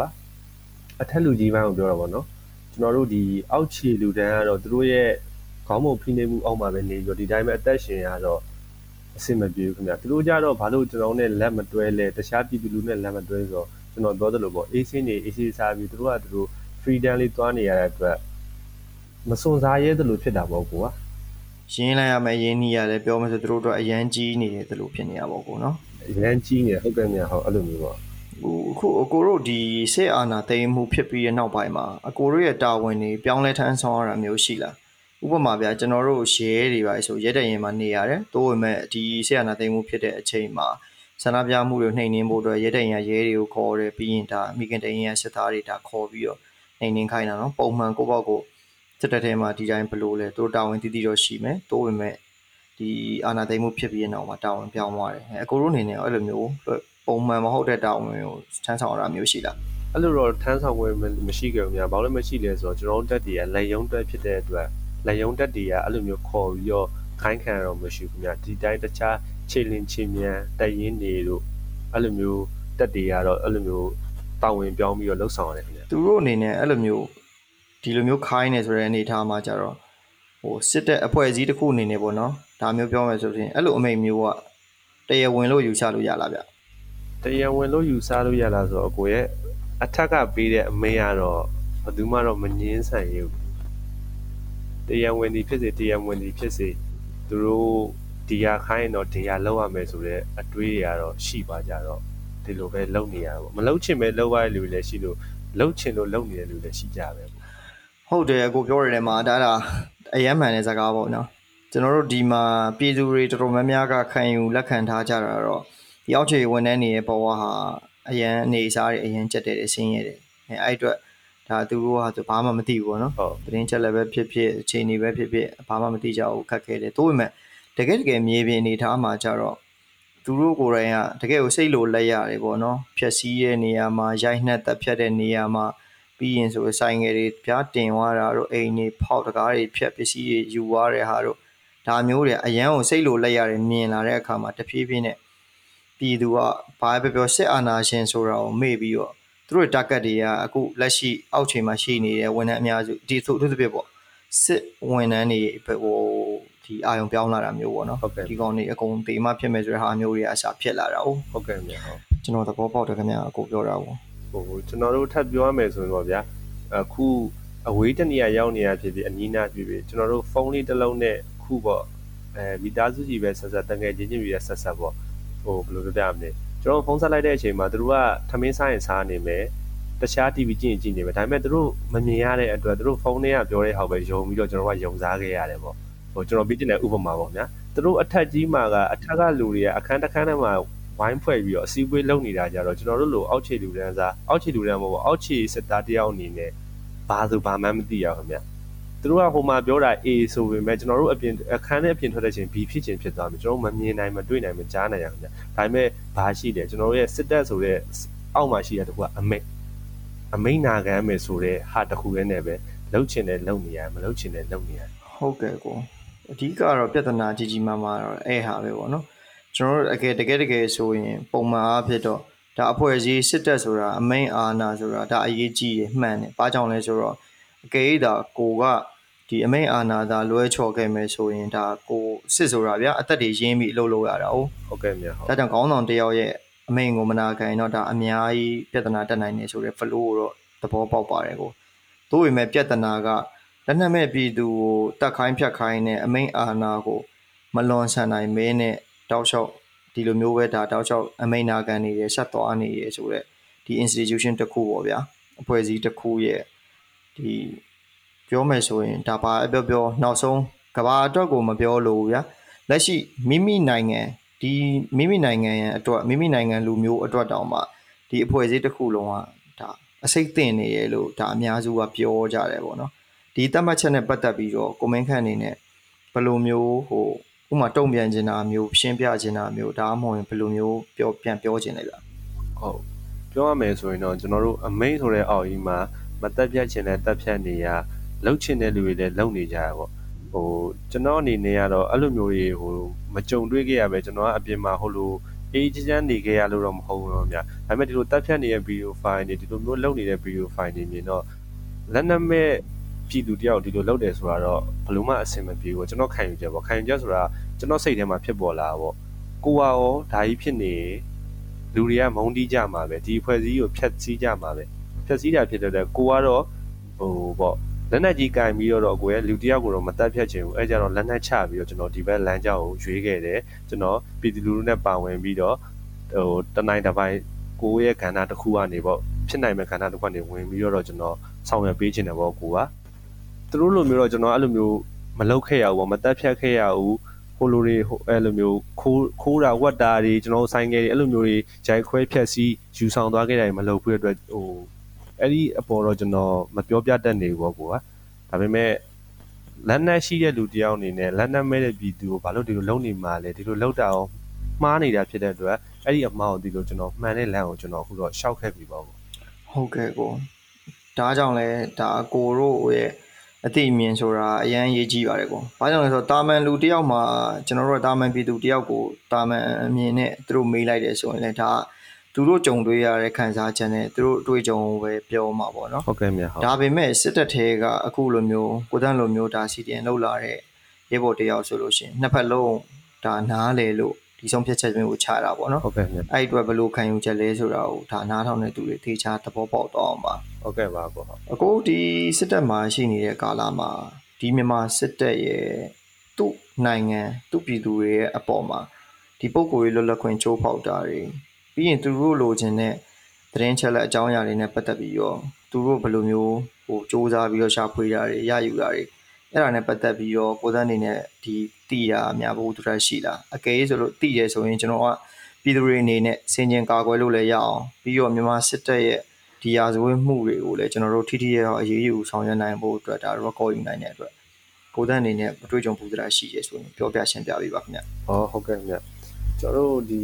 Speaker 2: အထက်လူကြီးပိုင်းကိုပြောတာပေါ့နော်ကျွန်တော်တို့ဒီအောက်ခြေလူတန်းကတော့သူတို့ရဲ့ခေါင်းမုံဖိနေမှုအောက်မှာပဲနေပြီးတော့ဒီတိုင်းပဲအသက်ရှင်ရတော့ အဆင်မပြေဘူးခင်ဗျသူတို့ကြတော့ဘာလို့ကျွန်တော်နဲ့လက်မတွဲလဲတခြားပြည်သူလူနဲ့လက်မတွဲဆိုတော့ကျွန်တော်ပြောသလိုပေါ့အေးစင်းနေအေးစင်းစားပြီးသူတို့ကသူတို့ freedom လေးတွားနေရတဲ့အတွက်မစွန်စားရဲသလိုဖြစ်တာပေါ့ကိုက
Speaker 1: ရင်းလိုက်ရမယ်ရင်းနှီးရတယ်ပြောမှဆိုသူတို့တော့အရန်ကြီးနေတယ်လို့ဖြစ်နေရပါဘောနော်
Speaker 2: အရန်ကြီးနေဟုတ်ကဲ့မြန်ဟုတ်အဲ့လိုမျိုးပေါ့
Speaker 1: ဟိုအခုအကိုတို့ဒီစစ်အာဏာသိမ်းမှုဖြစ်ပြီးတဲ့နောက်ပိုင်းမှာအကိုတို့ရဲ့တာဝန်တွေပြောင်းလဲထမ်းဆောင်ရတာမျိုးရှိလား ဥပမာဗျာကျွန်တော်တို့ရဲတွေပါဆိုရဲတဲ့ရင်မှာနေရတယ်တိုးဝင်မဲ့ဒီစစ်အာဏာသိမ်းမှုဖြစ်တဲ့အချိန်မှာဆန္ဒပြမှုတွေနှိမ်နင်းဖို့အတွက်ရဲတဲ့ရင်ရဲတွေကိုခေါ်တယ်ပြီးရင်ဒါမိခင်တဲ့ရင်ရဲ့စစ်သားတွေဒါခေါ်ပြီးတော့နှိမ်နင်းခိုင်းတာနော်ပုံမှန်ကိုပေါ့ကိုစစ်တပ်ထဲမှာဒီတိုင်းဘလို့လဲသူတို့တာဝန်တည်တည်တော့ရှိမယ်တိုးဝင်မဲ့ဒီအာဏာသိမ်းမှုဖြစ်ပြီးတဲ့နောက်မှာတာဝန်ပြောင်းသွားတယ်အဲအကိုတို့အနေနဲ့အဲ့လိုမျိုးပုံမှန်မဟုတ်တဲ့တာဝန်ကိုထမ်းဆောင်ရတာမျိုးရှိလား
Speaker 2: အဲ့လိုတော့ထမ်းဆောင်ခွင့်မရှိကြဘူးများဘာလို့မရှိလဲဆိုတော့ကျွန်တော်တို့တက်တွေကလက်ယုံတက်ဖြစ်တဲ့အတွက် လက်ယုံတက်တွေကအဲ့လိုမျိုးခေါ်ပြီးတော့ခိုင်းခံတော့မရှိဘူးများဒီတိုင်းတခြားခြေလင်းချင်းမြန်တက်ရင်နေတို့အဲ့လိုမျိုးတက်တွေကတော့အဲ့လိုမျိုးတာဝန်ပြောင်းပြီးတော့လှုပ်ဆောင်ရတယ်ခင်ဗျာ
Speaker 1: သူတို့အနေနဲ့အဲ့လိုမျိုးဒီလိုမျိုးခိုင်းနေဆိုတဲ့အနေအထားမှာကြတော့ဟိုစစ်တဲ့အဖွဲ့အစည်းတစ်ခုအနေနဲ့ပေါ့နော်ဒါမျိုးပြောမယ်ဆိုရင်အဲ့လိုအမိန့်မျိုးကတရားဝင်လို့ယူဆလို့ရလားဗျ
Speaker 2: တရားဝင်လို့ယူဆလို့ရလားဆိုတော့ကိုရဲ့အထက်ကပေးတဲ့အမိန့်ကတော့ဘယ်သူမှတော့မငင်းဆန်ရဘူး တရားဝင်ဒီဖြစ်စေတရားဝင်ဒီဖြစ်စေသူတို့ဒီဟာခိုင်းတော့ဒီဟာလောက်ရမယ်ဆိုတော့အတွေးတွေကတော့ရှိပါကြတော့ဒီလိုပဲလုပ်နေရပါမလုပ်ချင်ပဲလုပ်ရတဲ့လူတွေလည်းရှိလို့လုပ်ချင်လို့လုပ်နေတဲ့လူတွေလည်းရှိကြပဲ
Speaker 1: ဟုတ်တယ်ကိုပြောရတယ်မှာဒါဒါအယမ်းမှန်တဲ့စကားပေါ့နော်ကျွန်တော်တို့ဒီမှာပြည်သူတွေတော်တော်များများကခံယူလက်ခံထားကြတာတော့ဒီအောက်ခြေဝန်ထမ်းတွေရဲ့ဘဝဟာအရန်အနေစားတွေအရန်ကြက်တယ်ဆင်းရဲတယ်အဲအဲ့အတွက် ဒါသူတို့ကဆိုဘာမှမသိဘူးပေါ့နော်ဟုတ်တင်းချက်လည်းပဲဖြစ်ဖြစ်အခြေအနေပဲဖြစ်ဖြစ်ဘာမှမသိကြဘူးခက်ခဲတယ်တိုးပေမဲ့တကယ်တကယ်မြေပြင်အနေထားမှာကြတော့သူတို့ကိုယ်တိုင်ကတကယ်ကိုစိတ်လိုလက်ရတယ်ပေါ့နော်ဖြက်စီးတဲ့နေရာမှာရိုက်နှက်တက်ဖြတ်တဲ့နေရာမှာပြီးရင်ဆိုဆိုင်ငယ်တွေပြားတင်သွားတာတို့အိမ်တွေဖောက်တကားတွေဖြတ်ပစ္စည်းတွေယူသွားတဲ့ဟာတို့ဒါမျိုးတွေအရန်ကိုစိတ်လိုလက်ရတယ်မြင်လာတဲ့အခါမှာတဖြည်းဖြည်းနဲ့ပြည်သူကဘာပဲပြောစစ်အာဏာရှင်ဆိုတာကိုမေ့ပြီးတော့ သူတို့ target တွေကအခုလက်ရှိအောက်ချိန်မှာရှိနေတဲ့ဝန်ထမ်းအများစုဒီဆိုသူတို့ပြပေါ့စစ်ဝန်ထမ်းတွေဟိုဒီအာယုံပြောင်းလာတာမျိုးပေါ့နော်ဒီကောင်တွေအကုန်တေမဖြစ်မယ်ဆိုတဲ့ဟာမျိုးတွေအစားဖြစ်လာတာ哦
Speaker 2: ဟုတ်ကဲ့မြတ်ဟုတ်
Speaker 1: ကျွန်တော်သဘောပေါက်တယ်ခင်ဗျာအကိုပြောတာကို
Speaker 2: ဟိုကျွန်တော်တို့ထပ်ပြောရမယ်ဆိုရင်ပေါ့ဗျာအခုအဝေးတနေရာရောက်နေရဖြစ်ဖြစ်အနီးနားဖြစ်ဖြစ်ကျွန်တော်တို့ဖုန်းလေးတစ်လုံးနဲ့ခုပေါ့အဲမိသားစုကြီးပဲဆက်ဆက်တငယ်ချင်းချင်းပြီးဆက်ဆက်ပေါ့ဟိုဘယ်လိုပြောပြမလဲ ကျွန်တော်ဖုန်းဆက်လိုက်တဲ့အချိန်မှာသူတို့ကထမင်းစားရင်စားနေမယ်တခြား TV ကြည့်ရင်ကြည့်နေမယ်ဒါပေမဲ့သူတို့မမြင်ရတဲ့အတွက်သူတို့ဖုန်းထဲကပြောတဲ့ဟောက်ပဲယုံပြီးတော့ကျွန်တော်ကယုံစားခဲ့ရတယ်ပေါ့ဟိုကျွန်တော်ပြတင်တဲ့ဥပမာပေါ့ဗျာသူတို့အထက်ကြီးမှာကအထက်ကလူတွေကအခန်းတစ်ခန်းထဲမှာဝိုင်းဖွဲ့ပြီးတော့အစည်းအဝေးလုပ်နေတာကြတော့ကျွန်တော်တို့လိုအောက်ခြေလူတန်းစားအောက်ခြေလူတန်းမဟုတ်ဘူးအောက်ခြေစစ်သားတယောက်အနေနဲ့ဘာဆိုဘာမှမသိရဘူးခင်ဗျ သူတို့ကဟိုမှာပြောတာ A ဆိုပေမဲ့ကျွန်တော်တို့အပြင်အခန်းထဲအပြင်ထွက်တဲ့ချိန် B ဖြစ်ခြင်းဖြစ်သွားပြီကျွန်တော်တို့မမြင်နိုင်မတွေ့နိုင်မကြားနိုင်ရခင်ဗျဒါပေမဲ့ဘာရှိတယ်ကျွန်တော်တို့ရဲ့စစ်တပ်ဆိုတဲ့အောက်မှာရှိတဲ့တခုကအမိတ်အမိတ်နာခံမယ်ဆိုတဲ့ဟာတခုရဲ့နဲ့ပဲလှုပ်ချင်တယ်လှုပ်နေရမလှုပ်ချင်တယ်လှုပ်နေရ
Speaker 1: ဟုတ်ကဲ့ကိုအဓိကတော့ပြဿနာကြီးကြီးမားမားတော့အဲ့ဟာပဲပေါ့နော်ကျွန်တော်တို့အကယ်တကယ်တကယ်ဆိုရင်ပုံမှန်အားဖြင့်တော့ဒါအဖွဲ့အစည်းစစ်တပ်ဆိုတာအမိန်အာဏာဆိုတာဒါအရေးကြီးရမှန်တယ်။ဘာကြောင့်လဲဆိုတော့အကယ်၍ဒါကိုက ဒီအမိန်အာဏာသာလွဲချော်ခဲ့မယ်ဆိုရင်ဒါကိုစစ်ဆိုတာဗျာအသက်တွေရင်းပြီးအလုပ်လုပ်ရတာဟုတ်
Speaker 2: ဟုတ်ကဲ့မြတ်ဟုတ်
Speaker 1: ဒါကြောင့်ခေါင်းဆောင်တယောက်ရဲ့အမိန်ကိုမနာခံတော့ဒါအများကြီးပြဿနာတက်နိုင်နေဆိုတဲ့ flow ကိုတော့သဘောပေါက်ပါတယ်ကိုသို့ပေမဲ့ပြဿနာကလက်နက်မဲ့ပြည်သူကိုတတ်ခိုင်းဖြတ်ခိုင်းတဲ့အမိန်အာဏာကိုမလွန်ဆန်နိုင်မင်းနဲ့တောက်လျှောက်ဒီလိုမျိုးပဲဒါတောက်လျှောက်အမိန်နာခံနေရဆက်သွားနေရဆိုတော့ဒီ institution တစ်ခုပေါ့ဗျာအဖွဲ့အစည်းတစ်ခုရဲ့ဒီ ပြောမယ်ဆိုရင်ဒါပါအပြောပြောနောက်ဆုံးကဘာအတွက်ကိုမပြောလို့ဗျာလက်ရှိမိမိနိုင်ငံဒီမိမိနိုင်ငံရဲ့အတွက်မိမိနိုင်ငံလူမျိုးအတွက်တောင်မှဒီအဖွဲ့အစည်းတစ်ခုလုံးကဒါအစိတ်သင့်နေရလို့ဒါအများစုကပြောကြတယ်ပေါ့နော်ဒီတတ်မှတ်ချက်နဲ့ပတ်သက်ပြီးတော့ကိုမင်းခန့်အနေနဲ့ဘယ်လိုမျိုးဟိုဥမာတုံ့ပြန်ခြင်းတာမျိုးရှင်းပြခြင်းတာမျိုးဒါမှမဟုတ်ဘယ်လိုမျိုးပြောပြန်ပြောခြင်းလဲဗျ
Speaker 2: ဟုတ်ပြောရမယ်ဆိုရင်တော့ကျွန်တော်တို့အမိန်ဆိုတဲ့အောက်ကြီးမှာမတက်ပြတ်ခြင်းနဲ့တက်ဖြတ်နေရ လှုပ်ချင်တဲ့လူတွေလည်းလှုပ်နေကြရပေါ့ဟိုကျွန်တော်အနေနဲ့ကတော့အဲ့လိုမျိုးတွေဟိုမကြုံတွေ့ခဲ့ရပဲကျွန်တော်ကအပြင်မှာဟိုလိုအေးချမ်းချမ်းနေခဲ့ရလို့တော့မဟုတ်ဘူးတော့ဗျာဒါပေမဲ့ဒီလိုတက်ဖြတ်နေတဲ့ဗီဒီယိုဖိုင်တွေဒီလိုမျိုးလုပ်နေတဲ့ဗီဒီယိုဖိုင်တွေမြင်တော့လက်နက်မဲ့ပြည်သူတယောက်ဒီလိုလုပ်တယ်ဆိုတာတော့ဘလို့မှအဆင်မပြေဘူးကျွန်တော်ခံယူချက်ပေါ့ခံယူချက်ဆိုတာကျွန်တော်စိတ်ထဲမှာဖြစ်ပေါ်လာပေါ့ကိုကရောဒါကြီးဖြစ်နေလူတွေကမုန်းတီးကြမှာပဲဒီအဖွဲ့အစည်းကိုဖျက်ဆီးကြမှာပဲဖျက်ဆီးတာဖြစ်တဲ့အတွက်ကိုကတော့ဟိုပေါ့ လက်နက်ကြီးကင်ပြီးတော့ကိုရဲ့လူတယောက်ကိုတော့မတက်ဖြတ်ချင်ဘူးအဲကြတော့လက်နက်ချပြီးတော့ကျွန်တော်ဒီဘက်လမ်းကြောင်းကိုရွေးခဲ့တယ်ကျွန်တော်ပြည်သူလူထုနဲ့ပါဝင်ပြီးတော့ဟိုတနိုင်တစ်ပိုင်းကိုရဲ့ကဏ္ဍတစ်ခုကနေပေါ့ဖြစ်နိုင်မဲ့ကဏ္ဍတစ်ခုကနေဝင်ပြီးတော့ကျွန်တော်ဆောင်ရွက်ပေးခြင်းတယ်ပေါ့ကိုကသူတို့လိုမျိုးတော့ကျွန်တော်အဲ့လိုမျိုးမလုပ်ခဲ့ရဘူးပေါ့မတက်ဖြတ်ခဲ့ရဘူးဟိုလိုတွေဟိုအဲ့လိုမျိုးခိုးခိုးတာဝတ်တာတွေကျွန်တော်ဆိုင်ငယ်တွေအဲ့လိုမျိုးတွေဂျိုက်ခွဲဖြက်စီးယူဆောင်သွားခဲ့တယ်မလုပ်ဘူးအတွက်ဟို အဲ့ဒီအပေါ်တော့ကျွန်တော်မပြောပြတတ်နေဘူးပေါ့ကွာဒါပေမဲ့လက်နက်ရှိတဲ့လူတယောက်အနေနဲ့လက်နက်မဲ့တဲ့ပြည်သူကိုဘာလို့ဒီလိုလုံနေမှာလဲဒီလိုလောက်တာအောင်မှားနေတာဖြစ်တဲ့အတွက်အဲ့ဒီအမှားကိုဒီလိုကျွန်တော်မှန်တဲ့လမ်းကိုကျွန်တော်အခုတော့ရှောက်ခဲ့ပြီပေါ့
Speaker 1: ဟုတ်ကဲ့ကိုဒါကြောင့်လဲဒါကိုတို့ရဲ့အသိအမြင်ဆိုတာအရန်ရေးကြည့်ပါတယ်ကွာ။ဘာကြောင့်လဲဆိုတော့တာမန်လူတယောက်မှာကျွန်တော်တို့တာမန်ပြည်သူတယောက်ကိုတာမန်အမြင်နဲ့သူတို့မေးလိုက်တယ်ဆိုရင်လည်းဒါ သူတို့ကြုံတွေ့ရတဲ့ခံစားချက်နဲ့သူတို့အတွေ့အကြုံကိုပဲပြောမှာပေါ့နော်
Speaker 2: ဟုတ်ကဲ့မြတ်ဟုတ်
Speaker 1: ဒါပေမဲ့စစ်တပ်ထဲကအခုလိုမျိုးကိုတန်းလိုမျိုးဒါစီတင်လောက်လာတဲ့ရေဘော်တယောက်ဆိုလို့ရှိရင်နှစ်ဖက်လုံးဒါနားလေလို့ဒီဆုံးဖြတ်ချက်မျိုးကိုချတာပေါ့နော်
Speaker 2: ဟုတ်ကဲ့မြတ်
Speaker 1: အဲ့ဒီအတွက်ဘယ်လိုခံယူချက်လဲဆိုတာကိုဒါနားထောင်တဲ့သူတွေသေချာသဘောပေါက်တော့အောင်ပါ
Speaker 2: ဟုတ်ကဲ့ပါပေါ့ဟုတ်
Speaker 1: အခုဒီစစ်တပ်မှာရှိနေတဲ့ကာလမှာဒီမြန်မာစစ်တပ်ရဲ့သူ့နိုင်ငံသူ့ပြည်သူတွေရဲ့အပေါ်မှာဒီပုံကိုယ်ရေးလွတ်လပ်ခွင့်ချိုးဖောက်တာတွေ ပြီးရင်သူတို့လိုချင်တဲ့သတင်းချက်လက်အကြောင်းအရာတွေနဲ့ပတ်သက်ပြီးတော့သူတို့ဘယ်လိုမျိုးဟိုစ조사ပြီးတော့ရှာဖွေတာတွေရယူတာတွေအဲ့ဒါနဲ့ပတ်သက်ပြီးတော့ကိုယ်သားအနေနဲ့ဒီတိတာအများဘူးတူတာရှိလားအကယ်၍ဆိုလို့တိတယ်ဆိုရင်ကျွန်တော်ကပြည်သူတွေအနေနဲ့စင်ကျင်ကာကွယ်လို့လည်းရအောင်ပြီးတော့မြန်မာစစ်တပ်ရဲ့ဒီရာဇဝတ်မှုတွေကိုလည်းကျွန်တော်တို့ထိထိရောက်အရေးယူဆောင်ရွက်နိုင်ဖို့အတွက်ဒါ record ယူနိုင်တဲ့အတွက်ကိုယ်တန်းအနေနဲ့အတွေ့အကြုံပူစရာရှိရဆိုရင်ပြောပြရှင်းပြပေးပါခင်ဗျ
Speaker 2: ဟောဟုတ်ကဲ့မြတ်ကျွန်တော်တို့ဒီ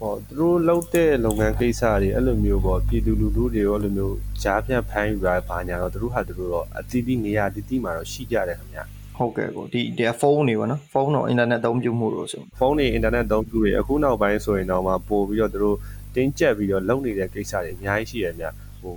Speaker 2: ဟောသူတို့လုပ်တဲ့လုပ်ငန်းကိစ္စတွေအဲ့လိုမျိုးပေါ့ပြည်သူလူထုတွေရောအဲ့လိုမျိုးကြားဖြတ်ဖမ်းယူတာဘာညာတော့သူတို့ဟာသူတို့တော့အသီးသီးနေရာအသီးသီးမှာတော့ရှိကြတယ်ခင်ဗျ
Speaker 1: ဟုတ်ကဲ့ကိုဒီဒီဖုန်းတွေပေါ့နော်ဖုန်းတော့အင်တာနက်အသုံးပြုမှုလို့ဆို
Speaker 2: ဖုန်းတွေအင်တာနက်သုံးပြုတွေအခုနောက်ပိုင်းဆိုရင်တော့မှပို့ပြီးတော့သူတို့တင်းကျပ်ပြီးတော့လုပ်နေတဲ့ကိစ္စတွေအများကြီးရှိရမြဟို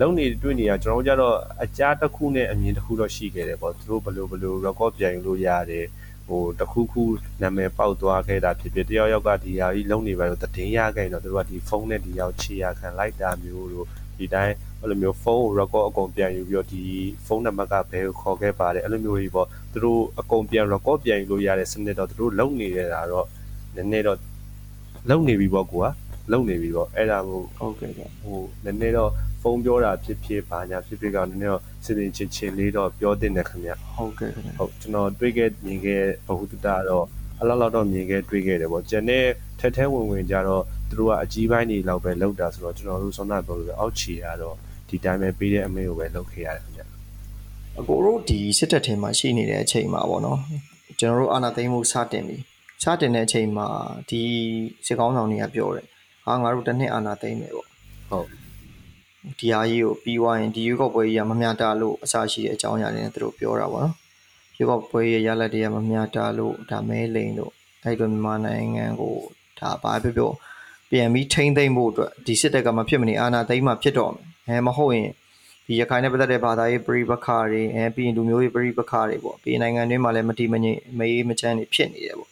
Speaker 2: လုပ်နေတွေ့နေရကျွန်တော်တို့ကြတော့အကြားတစ်ခုနဲ့အမြင်တစ်ခုတော့ရှိခဲ့တယ်ပေါ့သူတို့ဘယ်လိုဘယ်လို record ပြန်ယူလို့ရတယ် ဟိုတစ်ခုခုနာမည်ပေါက်သွားခဲ့တာဖြစ်ဖြစ်တယောက်ယောက်ကဒီဟာကြီးလုံးနေပါတော့တည်င်းရခဲ့ရင်တော့သူတို့ကဒီဖုန်းနဲ့ဒီရောက်ချေရခံလိုက်တာမျိုးတို့ဒီတိုင်းအဲ့လိုမျိုးဖုန်းကို record အကုန်ပြန်ယူပြီးတော့ဒီဖုန်းနံပါတ်ကဘယ်ကိုခေါ်ခဲ့ပါတယ်အဲ့လိုမျိုးကြီးပေါ့သူတို့အကုန်ပြန် record ပြန်ယူလို့ရတဲ့စနစ်တော့သူတို့လုံနေရတာတော့နည်းနည်းတော့လုံနေပြီပေါ့ကွာလုံနေပြီပေါ့အဲ့ဒါကို
Speaker 1: ဟုတ်ကဲ့ကဲ
Speaker 2: ဟိုနည်းနည်းတော့ ဖုန်းပြောတာဖြစ်ဖြစ်ဘာညာဖြစ်ဖြစ်ကနည်းနည်းတော့စစ်စစ်ချင်းချင်းလေးတော့ပြောတင်တယ်ခင်ဗျ
Speaker 1: ဟုတ်ကဲ့ခင်ဗျ
Speaker 2: ဟုတ်ကျွန်တော်တွေ့ခဲ့မြင်ခဲ့ဘဟုတတတော့အလောက်လောက်တော့မြင်ခဲ့တွေ့ခဲ့တယ်ပေါ့ကျန်တဲ့ထက်ထဲဝင်ဝင်ကြတော့သူတို့ကအကြီးပိုင်းတွေလောက်ပဲလောက်တာဆိုတော့ကျွန်တော်တို့ဆွမ်းနာပြောလို့အောက်ခြေကတော့ဒီတိုင်းပဲပေးတဲ့အမေကိုပဲလောက်ခဲ့ရတယ်ခင်ဗျ
Speaker 1: အကိုတို့ဒီစစ်တပ်ထဲမှာရှိနေတဲ့အချိန်မှာပေါ့နော်ကျွန်တော်တို့အာဏာသိမ်းမှုစတင်ပြီစတင်တဲ့အချိန်မှာဒီစစ်ကောင်းဆောင်တွေကပြောတယ်ဟာငါတို့တစ်နှစ်အာဏာသိမ်းမယ်ပေါ့
Speaker 2: ဟုတ်
Speaker 1: ဒီဟာကြီးကိုပြီးသွားရင်ဒီရွေးကောက်ပွဲကြီးကမမျှတလို့အစားရှိတဲ့အကြောင်းအရာတွေနဲ့သူတို့ပြောတာပေါ့နော်ရွေးကောက်ပွဲရဲ့ရလဒ်တွေကမမျှတလို့ဒါမဲလိန်လို့အဲ့လိုမြန်မာနိုင်ငံကိုဒါဘာပြောပြောပြန်ပြီးထိမ့်သိမ့်ဖို့အတွက်ဒီစစ်တပ်ကမဖြစ်မနေအာဏာသိမ်းမှဖြစ်တော့မယ်အဲမဟုတ်ရင်ဒီရခိုင်နဲ့ပတ်သက်တဲ့ဘာသာရေးပြည်ပခါတွေအဲပြီးရင်လူမျိုးရေးပြည်ပခါတွေပေါ့ပြီးရင်နိုင်ငံတွင်းမှာလည်းမတိမငြိမ်မအေးမချမ်းတွေဖြစ်နေတယ်ပေါ့